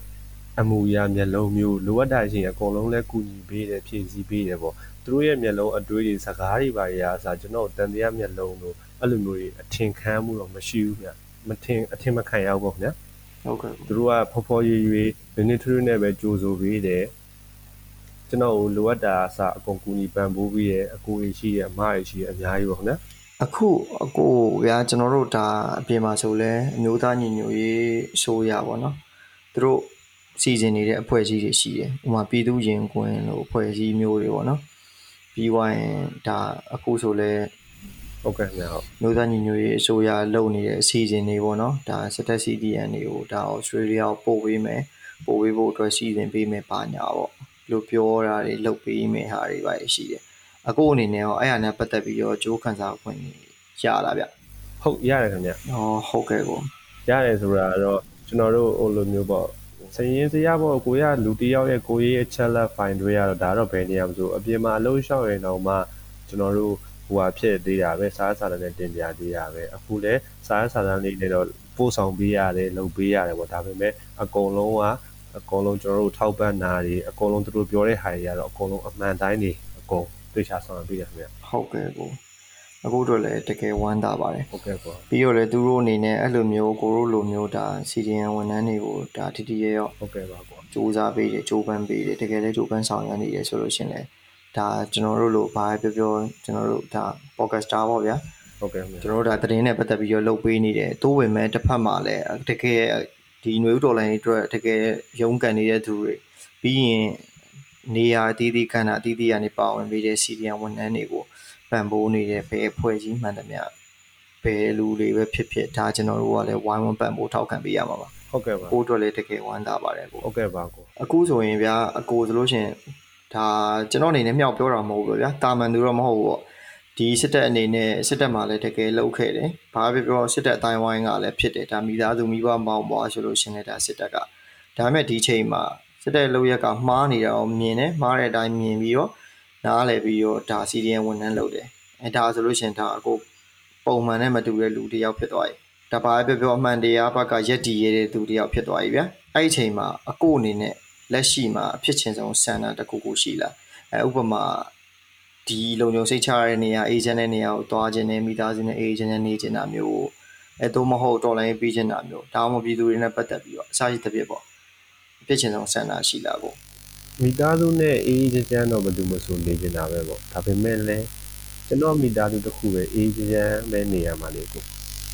Speaker 2: အမူအရာမျက်လုံးမျိုးလိုအပ်တာရှင်အကုန်လုံးလဲကူညီပေးတယ်ဖြည့်ဆည်းပေးတယ်ပေါ့သူတို့ရဲ့မျက်လုံးအတွေးတွေစကားတွေပါရာအစားကျွန်တော်တန်တရားမျက်လုံးတို့အဲ့လိုမျိုးကြီးအထင်ခံမှုတော့မရှိဘူးဗျ မထင်အထင်မခံရဘူးပေါ့ဗျာ
Speaker 1: ဟုတ်ကဲ့
Speaker 2: သူတို့ကဖော်ဖော်ရွေရွေနည်းနည်းထွေးထွေးနဲ့ပဲကြိုးဆိုပေးတယ်ကျွန်တော်လိုအပ်တာအစအကုန်ကူညီပံ့ပိုးပြီးရဲ့အကိုကြီးရှိရဲ့အမကြီးရှိရဲ့အများကြီးပေါ့ခင်ဗျာ
Speaker 1: အခုအကိုဗျာကျွန်တော်တို့ဒါအပြင်မှာဆိုလဲအမျိုးသားညီညွတ်ရေးဆိုရပါတော့သူတို့စီစဉ်နေတဲ့အဖွဲ့အစည်းတွေရှိတယ်ဥပမာပြည်သူရင်ကွင်းလို့အဖွဲ့အစည်းမျိုးတွေပေါ့နော်ပြီးွားရင်ဒါအခုဆိုလဲ
Speaker 2: ဟုတ်ကဲ့ခင်ဗျာဟုတ်
Speaker 1: မျိုးသားညီညွတ်ရေးအစိုးရလုပ်နေတဲ့အစီအစဉ်တွေပေါ့နော်ဒါစတက် CDN တွေကိုဒါ Australia ကိုပို့ပေးမယ်ပို့ပေးဖို့အတွက်စီစဉ်ပေးမယ်ပါညာပေါ့လို့ပြောတာတွေလုပ်ပေးမယ်ဟာတွေပါရှိတယ်အခုအနေနဲ့ရောအဲ့ဟာနဲ့ပတ်သက်ပြီးတော့ကြိုးခံစားခွင့်ရလာဗျ
Speaker 2: ဟုတ်ရတယ်ခင်ဗျာ။
Speaker 1: အော်ဟုတ်ကဲ့ကို
Speaker 2: ရတယ်ဆိုတာတော့ကျွန်တော်တို့ဟိုလိုမျိုးပေါ့စရင်စရာပေါ့ကိုရလူတယောက်ရဲ့ကိုရေးရဲ့ challenge file တွေရတော့ဒါတော့ဘယ်နေရာမဆိုအပြင်မှာအလုံးလျှောက်ရင်တော့မှကျွန်တော်တို့ ဟိုဟာဖြစ်သေးတာပဲစားစာတန်းနဲ့တင်ပြသေးတာပဲအခုလဲစားစာတန်းလေးတွေတော့ပို့ဆောင်ပေးရတယ်လုပ်ပေးရတယ်ပေါ့ဒါပေမဲ့အကုန်လုံးကအကုန်လုံးကျွန်တော်တို့ထောက်ပံ့တာတွေအကုန်လုံးသူတို့ပြောတဲ့ဟာတွေကတော့အကုန်လုံးအမှန်တိုင်းတွေအကုန်သိချဆောင်ပေးရခင်ဗျ
Speaker 1: ဟုတ်ကဲ့ကိုအခုတော့လည်းတကယ်ဝမ်းသာပါတယ်
Speaker 2: ဟုတ်ကဲ့ပေါ့။
Speaker 1: ပြီးတော့လည်းသူတို့အနေနဲ့အဲ့လိုမျိုးကိုတို့လိုမျိုးဒါ CDN ဝန်ထမ်းတွေကိုဒါတတိယရော
Speaker 2: ဟုတ်ကဲ့ပါပေါ့
Speaker 1: စူးစမ်းပေးတယ်ကြိုးပမ်းပေးတယ်တကယ်လည်းကြိုးပမ်းဆောင်ရွက်နေတယ်ဆိုလို့ရှရင်လေ ဒါကျွန်တော်တို့လိုဘာပဲပြောပြောကျွန်တော်တို့ဒါ podcaster ပေါ့ဗျာ
Speaker 2: ဟုတ်ကဲ့ခင်ဗျ
Speaker 1: ကျွန်တော်တို့ဒါသတင်းနဲ့ပတ်သက်ပြီးတော့လုပ်ပေးနေတယ်တိုးဝင်မဲ့တစ်ဖက်မှာလည်းတကယ်ဒီຫນွေဥတော်လိုင်းအတွက်တကယ်ရုန်းကန်နေတဲ့သူတွေပြီးရင်နေရာအသီးသီးခန္ဓာအသီးသီးကနေပါဝင်ပေးတဲ့ CDN ဝန်ထမ်းတွေကိုပံ့ပိုးနေတဲ့ဘယ်အဖွဲ့ကြီးမှန်သမျှဘယ်လူတွေပဲဖြစ်ဖြစ်ဒါကျွန်တော်တို့ကလည်းဝိုင်းဝန်းပံ့ပိုးထောက်ခံပေးရမှာပါ
Speaker 2: ဟုတ်ကဲ့ပါ
Speaker 1: ကိုတို့လည်းတကယ်ဝမ်းသာပါတယ်ကို
Speaker 2: ဟုတ်ကဲ့ပါကို
Speaker 1: အခုဆိုရင်ဗျာအကိုဆိုလို့ရှရင် ဒါကျွန်တော်အနေနဲ့မြောက်ပြောတာမဟုတ်ဘူးဗျာတာမန်သူတော့မဟုတ်ဘူးပေါ့ဒီစစ်တပ်အနေနဲ့စစ်တပ်မှာလည်းတကယ်လှုပ်ခဲ့တယ်ဘာပဲပြောစစ်တပ်အတိုင်းဝိုင်းကလည်းဖြစ်တယ်ဒါမိသားစုမိဘမောင်ပွားဆိုလို့ရှရင်လည်းဒါစစ်တပ်ကဒါပေမဲ့ဒီချိန်မှာစစ်တပ်လှုပ်ရက်ကမှားနေတာကိုမြင်တယ်မှားတဲ့အတိုင်းမြင်ပြီးတော့နားလည်ပြီးတော့ဒါ CDN ဝန်ထမ်းလုပ်တယ်အဲဒါဆိုလို့ရှရင်ဒါအကိုပုံမှန်နဲ့မတူတဲ့လူတစ်ယောက်ဖြစ်သွားပြီတပါးပြောပြောအမှန်တရားဘက်ကရက်တည်ရတဲ့သူတယောက်ဖြစ်သွားပြီဗျာအဲ့ဒီအချိန်မှာအကိုအနေနဲ့ လက်ရှိမှာအဖြစ်ချင်းဆုံးဆန္ဒတစ်ခုခုရှိလားအဲဥပမာဒီလုံခြုံစိတ်ချရတဲ့နေရာအေဂျင့်တဲ့နေရာကိုတွားခြင်းနဲ့မိသားစုနဲ့အေဂျင့်နဲ့နေခြင်းတာမျိုးအဲတော့မဟုတ်တော်လိုင်းပေးခြင်းတာမျိုးဒါမှမဟုတ်ပြည်သူတွေနဲ့ပတ်သက်ပြီးတော့အစားရှိတစ်ပြစ်ပေါ့အဖြစ်ချင်းဆုံးဆန္ဒရှိလားကို
Speaker 2: မိသားစုနဲ့အေးအေးချမ်းချမ်းတော့ဘယ်သူမှဆိုနေကြတာပဲပေါ့ဒါပေမဲ့လည်းကျွန်တော်မိသားစုတစ်ခုပဲအေးအေးချမ်းချမ်းပဲနေရမှာလေကို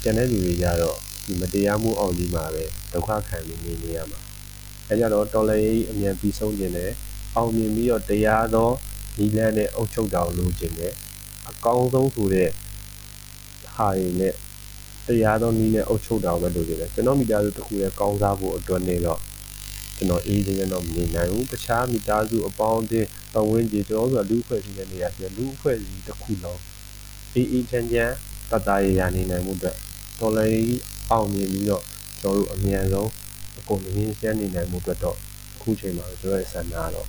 Speaker 2: ကျန်တဲ့လူတွေကြတော့ဒီမတရားမှုအောင်ကြီးမှာပဲဒုက္ခခံနေနေနေရမှာ အဲကြတော့တော်လည်းအမြန်ပြီးဆုံးခြင်းနဲ့အောင်မြင်ပြီးတော့တရားသောနီလန်းနဲ့အုပ်ချုပ်တော်လိုခြင်းနဲ့အကောင်းဆုံးဆိုတဲ့ဟာတွေနဲ့တရားသောနီးနဲ့အုပ်ချုပ်တော်ပဲလိုချင်တယ်ကျွန်တော်မိသားစုတစ်ခုရဲ့ကောင်းစားဖို့အတွက်နေတော့ကျွန်တော်အေးခြင်းတော့မနေနိုင်ဘူးတခြားမိသားစုအပေါင်းအသင်းပတ်ဝန်းကျင်ကျွန်တော်တို့ကလူအဖွဲ့အစည်းနဲ့နေရာရှိတယ်လူအဖွဲ့အစည်းတစ်ခုလုံးအေးအေးချမ်းချမ်းတတရရနေနိုင်မှုအတွက်တော်လည်းအောင်မြင်ပြီးတော့ကျွန်တော်တို့အမြန်ဆုံး အကုန်လုံးရင်းရှင်းနေနိုင်မှုအတွက်တော့အခုချိန်မှာကျွန်တော်ရဲ့ဆန္ဒကတော့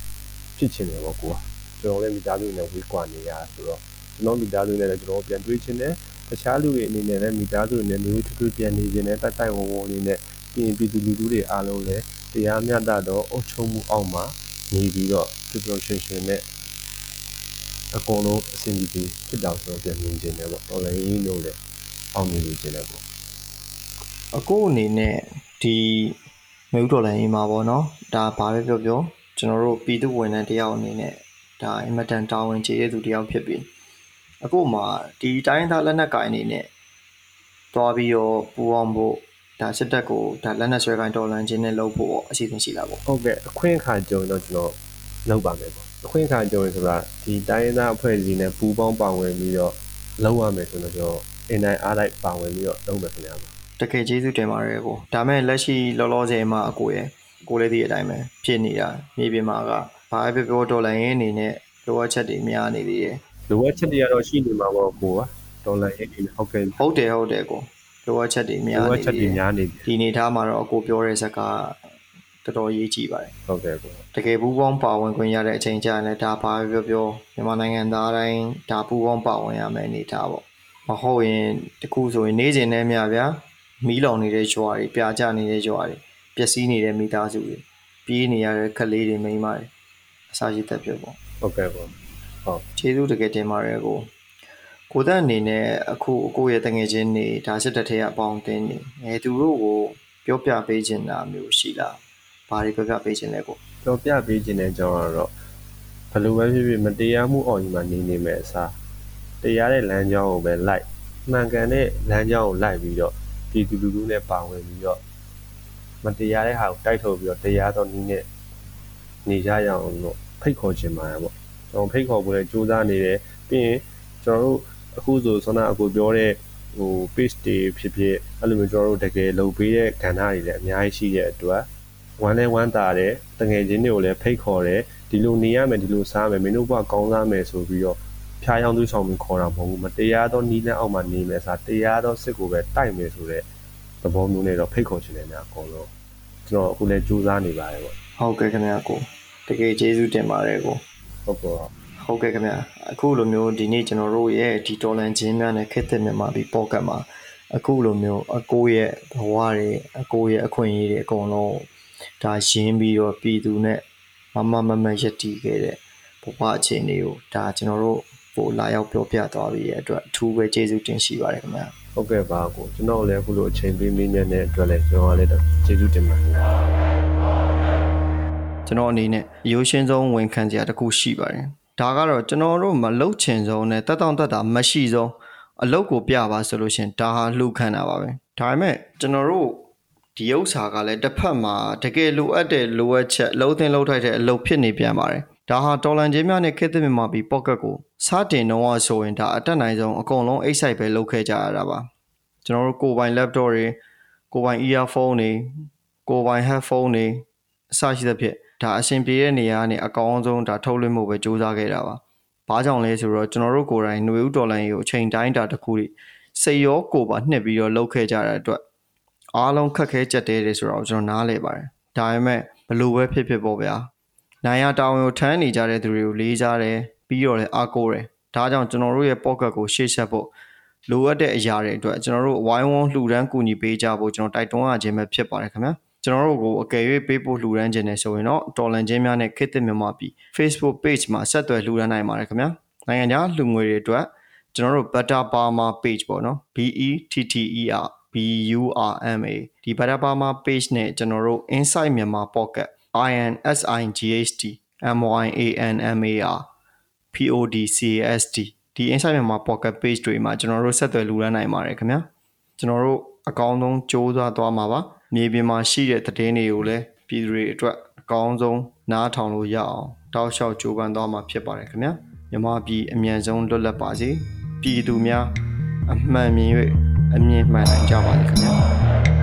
Speaker 2: ဖြစ်ချင်တယ်ပေါ့ကိုကကျွန်တော်လည်းမိသားစုနဲ့ဝေးကွာနေရဆိုတော့ကျွန်တော်မိသားစုနဲ့လည်းကျွန်တော်ပြန်တွေ့ချင်တယ်တခြားလူတွေအနေနဲ့လည်းမိသားစုနဲ့မျိုးထွေးထွေးပြန်နေခြင်းနဲ့တိုက်တိုက်ဝုံဝုံနေနဲ့ပြင်ပြည်သူလူထုတွေအားလုံးလည်းတရားမျှတသောအုပ်ချုပ်မှုအောက်မှာနေပြီးတော့ပျော်ပျော်ရွှင်ရွှင်နဲ့အကုန်လုံးအဆင်ပြေပြေဖြစ်တော့ဆိုတော့ပြန်မြင်ခြင်းတယ်ပေါ့တော်လည်းရင်းလို့လည်းအောင်မြင်နေခြင်းတယ်ပေါ့
Speaker 1: အကိုအနေနဲ့ဒီ မြို့တော်လိုင်းမှာပေါ့နော်ဒါဘာပဲပြောပြောကျွန်တော်တို့ပြည်သူဝန်ထမ်းတယောက်အနေနဲ့ဒါအင်မတန်တာဝန်ကျေတဲ့သူတယောက်ဖြစ်ပြီးအကိုမှာဒီတိုင်းသားလက်နက်ကင်အနေနဲ့တွားပြီးတော့ပူအောင်ဖို့ဒါစစ်တပ်ကိုဒါလက်နက်ဆွဲကိုင်းတော်လန်ခြင်းနဲ့လုပ်ဖို့ပေါ့အစီအစဉ်ရှိလာပေါ့
Speaker 2: ဟုတ်ကဲ့အခွင့်အခါကြုံတော့ကျွန်တော်လုပ်ပါမယ်ပေါ့အခွင့်အခါကြုံရဆိုတာဒီတိုင်းရင်းသားအဖွဲ့အစည်းနဲ့ပူးပေါင်းပါဝင်ပြီးတော့လုပ်ရမယ်ဆိုတော့ကျွန်တော်အင်တိုင်းအားလိုက်ပါဝင်ပြီးတော့လုပ်မယ်ခင်ဗျာ
Speaker 1: တကယ်ကျေးဇူးတင်ပါတယ်ကိုဒါမဲ့လက်ရှိလောလောဆယ်မှာအကိုရဲ့ကိုလည်းဒီအတိုင်းပဲဖြစ်နေတာမြေပြင်မှာကဘာပဲပြောပြောတော်လန်ရေးအနေနဲ့လိုအပ်ချက်တွေများနေသေးတယ်
Speaker 2: လိုအပ်ချက်တွေကတော့ရှိနေမှာပေါ့ကိုကတော်လည်းအဲ့ဒီဟုတ်ကဲ့
Speaker 1: ဟုတ်တယ်ဟုတ်တယ်ကိုလိုအပ်ချက်တွေများ
Speaker 2: လိုအ
Speaker 1: နေ
Speaker 2: ပ်ချက်တွေများနေပြီ
Speaker 1: ဒီအနေထားမှာတော့အကိုပြောတဲ့ဇက်ကတော်တော်ရေးကြည့်ပါတယ်
Speaker 2: ဟုတ်ကဲ့ကို
Speaker 1: တကယ်ပူပေါင်းပါဝင်ခွင့်ရတဲ့အချိန်ကြာရင်လည်းဒါဘာပဲပြောပြောမြန်မာနိုင်ငံသားတိုင်းဒါပူပေါင်းပါဝင်ရမယ်အနေထားပေါ့မဟုတ်ရင်တခုဆိုရင်နေစဉ်နဲ့မြဗျာ မီးလောင်နေတဲ့ကြွားတွေပြာကျနေတဲ့ကြွားတွေပျက်စီးနေတဲ့မိသားစုတွေပြေးနေရတဲ့ကလေးတွေမိန်းမတွေအစာရှိသက်ပြပေါ့
Speaker 2: ဟုတ်ကဲ့ပေါ့
Speaker 1: ကျေးဇူးတကယ်တင်ပါတယ်ကိုကိုသက်အနေနဲ့အခုကိုယ့်ရဲ့တငယ်ချင်းတွေဒါစစ်တပ်ထဲကအပေါင်းအသင်းတွေအဲသူတို့ကိုပြောပြပေးချင်တာမျိုးရှိလားဘာတွေပြောပြပေးချင်လဲကို
Speaker 2: ပြောပြပေးခြင်းတဲ့အကြောင်းကတော့ဘယ်လိုပဲဖြစ်ဖြစ်မတရားမှုအော်ကြီးမှာနေနေမယ်အစားတရားတဲ့လမ်းကြောင်းကိုပဲလိုက်မှန်ကန်တဲ့လမ်းကြောင်းကိုလိုက်ပြီးတော့ ပြည်သူလူထုနဲ့ပါဝင်ပြီးတော့မတရားတဲ့ဟာကိုတိုက်ထုတ်ပြီးတော့တရားတော်နည်းနဲ့နေကြရအောင်လို့ဖိတ်ခေါ်ခြင်းပါတယ်ပေါ့ကျွန်တော်ဖိတ်ခေါ်ဖို့လည်းကြိုးစားနေတယ်ပြီးရင်ကျွန်တော်တို့အခုဆိုဆွမ်းနာအကိုပြောတဲ့ဟို page တွေဖြစ်ဖြစ်အဲ့လိုမျိုးကျွန်တော်တို့တကယ်လုပ်ပေးတဲ့ကဏ္ဍတွေလည်းအများကြီးရှိတဲ့အတွက်ဝမ်းလဲဝမ်းသာတယ်တငယ်ချင်းတွေကိုလည်းဖိတ်ခေါ်တယ်ဒီလိုနေရမယ်ဒီလိုစားမယ်မင်းတို့ဘဝကောင်းစားမယ်ဆိုပြီးတော့ ဖျားယောင်းသွေးဆောင်ပြီးခေါ်တာမဟုတ်ဘူးမတရားသောနီးလန်းအောက်မှာနေမယ်စားတရားသောစစ်ကိုပဲတိုက်မယ်ဆိုတဲ့သဘောမျိုးနဲ့တော့ဖိတ်ခေါ်ချင်တယ်များအကုန်လုံးကျွန်တော်အခုလည်းစူးစမ်းနေပါတယ်ပေါ့
Speaker 1: ဟုတ်ကဲ့ခင်ဗျာကိုတကယ်ကျေးဇူးတင်ပါတယ်ကို
Speaker 2: ဟုတ်ကဲ့
Speaker 1: ဟုတ်ကဲ့ခင်ဗျာအခုလိုမျိုးဒီနေ့ကျွန်တော်တို့ရဲ့ဒီတော်လန်ချင်းများနဲ့ခက်တဲ့မြန်မာပြည်ပေါ့ကတ်မှာအခုလိုမျိုးအကိုရဲ့ဘဝတွေအကိုရဲ့အခွင့်အရေးတွေအကုန်လုံးဒါရင်းပြီးတော့ပြည်သူနဲ့မမမမရက်တီခဲ့တဲ့ဘဝအခြေအနေကိုဒါကျွန်တော်တို့ ပို့လာရောက်ပြောပြသွားပြီးရဲ့အတွက်အထူးပဲကျေးဇူးတင်ရှိပါတယ်ခင်ဗျာ
Speaker 2: ဟုတ်ကဲ့ပါကိုကျွန်တော်လည်းအခုလိုအချိန်ပေးမင်းမြတ်တဲ့အတွက်လည်းကျွန်တော်လည်းကျေးဇူးတင်ပါတယ်
Speaker 1: ကျွန်တော်အနေနဲ့အရိုးရှင်းဆုံးဝန်ခံစရာတစ်ခုရှိပါတယ်ဒါကတော့ကျွန်တော်တို့မလုတ်ချင်ဆုံးနဲ့တက်တောင့်တက်တာမရှိဆုံးအလုတ်ကိုပြပါဆိုလို့ရှရင်ဒါဟာလှူခံတာပါပဲဒါပေမဲ့ကျွန်တော်တို့ဒီဥစ္စာကလည်းတစ်ဖက်မှာတကယ်လိုအပ်တဲ့လိုအပ်ချက်လုံးသင်းလုံးထိုက်တဲ့အလုပ်ဖြစ်နေပြန်ပါတယ် ဒါဟာတော်လန်ချင်းများနဲ့ခေတ်သစ်မြန်မာပြည်ပေါ့ကတ်ကိုစတင်တော့ဆိုရင်ဒါအတက်နိုင်ဆုံးအကုန်လုံးအိတ်ဆိုင်ပဲလုပ်ခဲ့ကြရတာပါကျွန်တော်တို့ကိုယ်ပိုင် laptop တွေကိုယ်ပိုင် earphone တွေကိုယ်ပိုင် headphone တွေအစရှိသဖြင့်ဒါအဆင်ပြေတဲ့နေရာကနေအကောင်းဆုံးဒါထုတ်လွှင့်မှုပဲစူးစမ်းခဲ့တာပါ။ဘာကြောင့်လဲဆိုတော့ကျွန်တော်တို့ကိုယ်တိုင်ຫນွေဦးဒေါ်လာကိုအချိန်တိုင်းတာတစ်ခုတွေစိတ်ရောကိုယ်ပါနှစ်ပြီးတော့လှုပ်ခဲ့ကြတဲ့အတွက်အားလုံးခက်ခဲကြက်တဲတယ်ဆိုတော့ကျွန်တော်နားလဲပါတယ်။ဒါပေမဲ့ဘလို့ပဲဖြစ်ဖြစ်ပေါ့ဗျာ။ နိုင်ရတောင်းကိုထမ်းနေကြတဲ့သူတွေကိုလေးစားတယ်ပြီးတော့လည်းအားကိုးတယ်။ဒါကြောင့်ကျွန်တော်တို့ရဲ့ pocket ကိုရှေ့ဆက်ဖို့လိုအပ်တဲ့အရာတွေအတွက်ကျွန်တော်တို့ဝိုင်းဝန်းလှူဒန်းကူညီပေးကြဖို့ကျွန်တော်တိုက်တွန်းရခြင်းပဲဖြစ်ပါတယ်ခင်ဗျာ။ကျွန်တော်တို့ကိုအကယ်၍ပေးဖို့လှူဒန်းခြင်းနဲ့ဆိုရင်တော့တော်လန်ချင်းများနဲ့ခေတ်သစ်မြန်မာပြည် Facebook page မှာဆက်သွယ်လှူဒန်းနိုင်ပါတယ်ခင်ဗျာနိုင်ငံခြားလှူငွေတွေအတွက်ကျွန်တော်တို့ Better Burma page ပေါ့နော် B E T T E R B U R M A ဒီ Better Burma page နဲ့ကျွန်တော်တို့ Inside မြန်မာ Pocket I N S I G H T M Y A N M A R P O D C A S T ဒီ Inside မြန်မာ Pocket page တွေမှာကျွန်တော်တို့ဆက်သွယ်လှူဒန်းနိုင်ပါတယ်ခင်ဗျာကျွန်တော်တို့အကောင်းဆုံးစ조사သွားမှာပါမြေပြင်မှာရှိတဲ့သတင်းတွေကိုလည်းပြည်သူတွေအတွက်အကောင်းဆုံးနားထောင်လို့ရအောင်တောက်လျှောက်ကြိုးပမ်းသွားမှာဖြစ်ပါတယ်ခင်ဗျာမြမပြည်အမြန်ဆုံးလွတ်လပ်ပါစေပြည်သူများအမှန်မြင်၍အမြင်မှန်နိုင်ကြပါစေခင်ဗျာ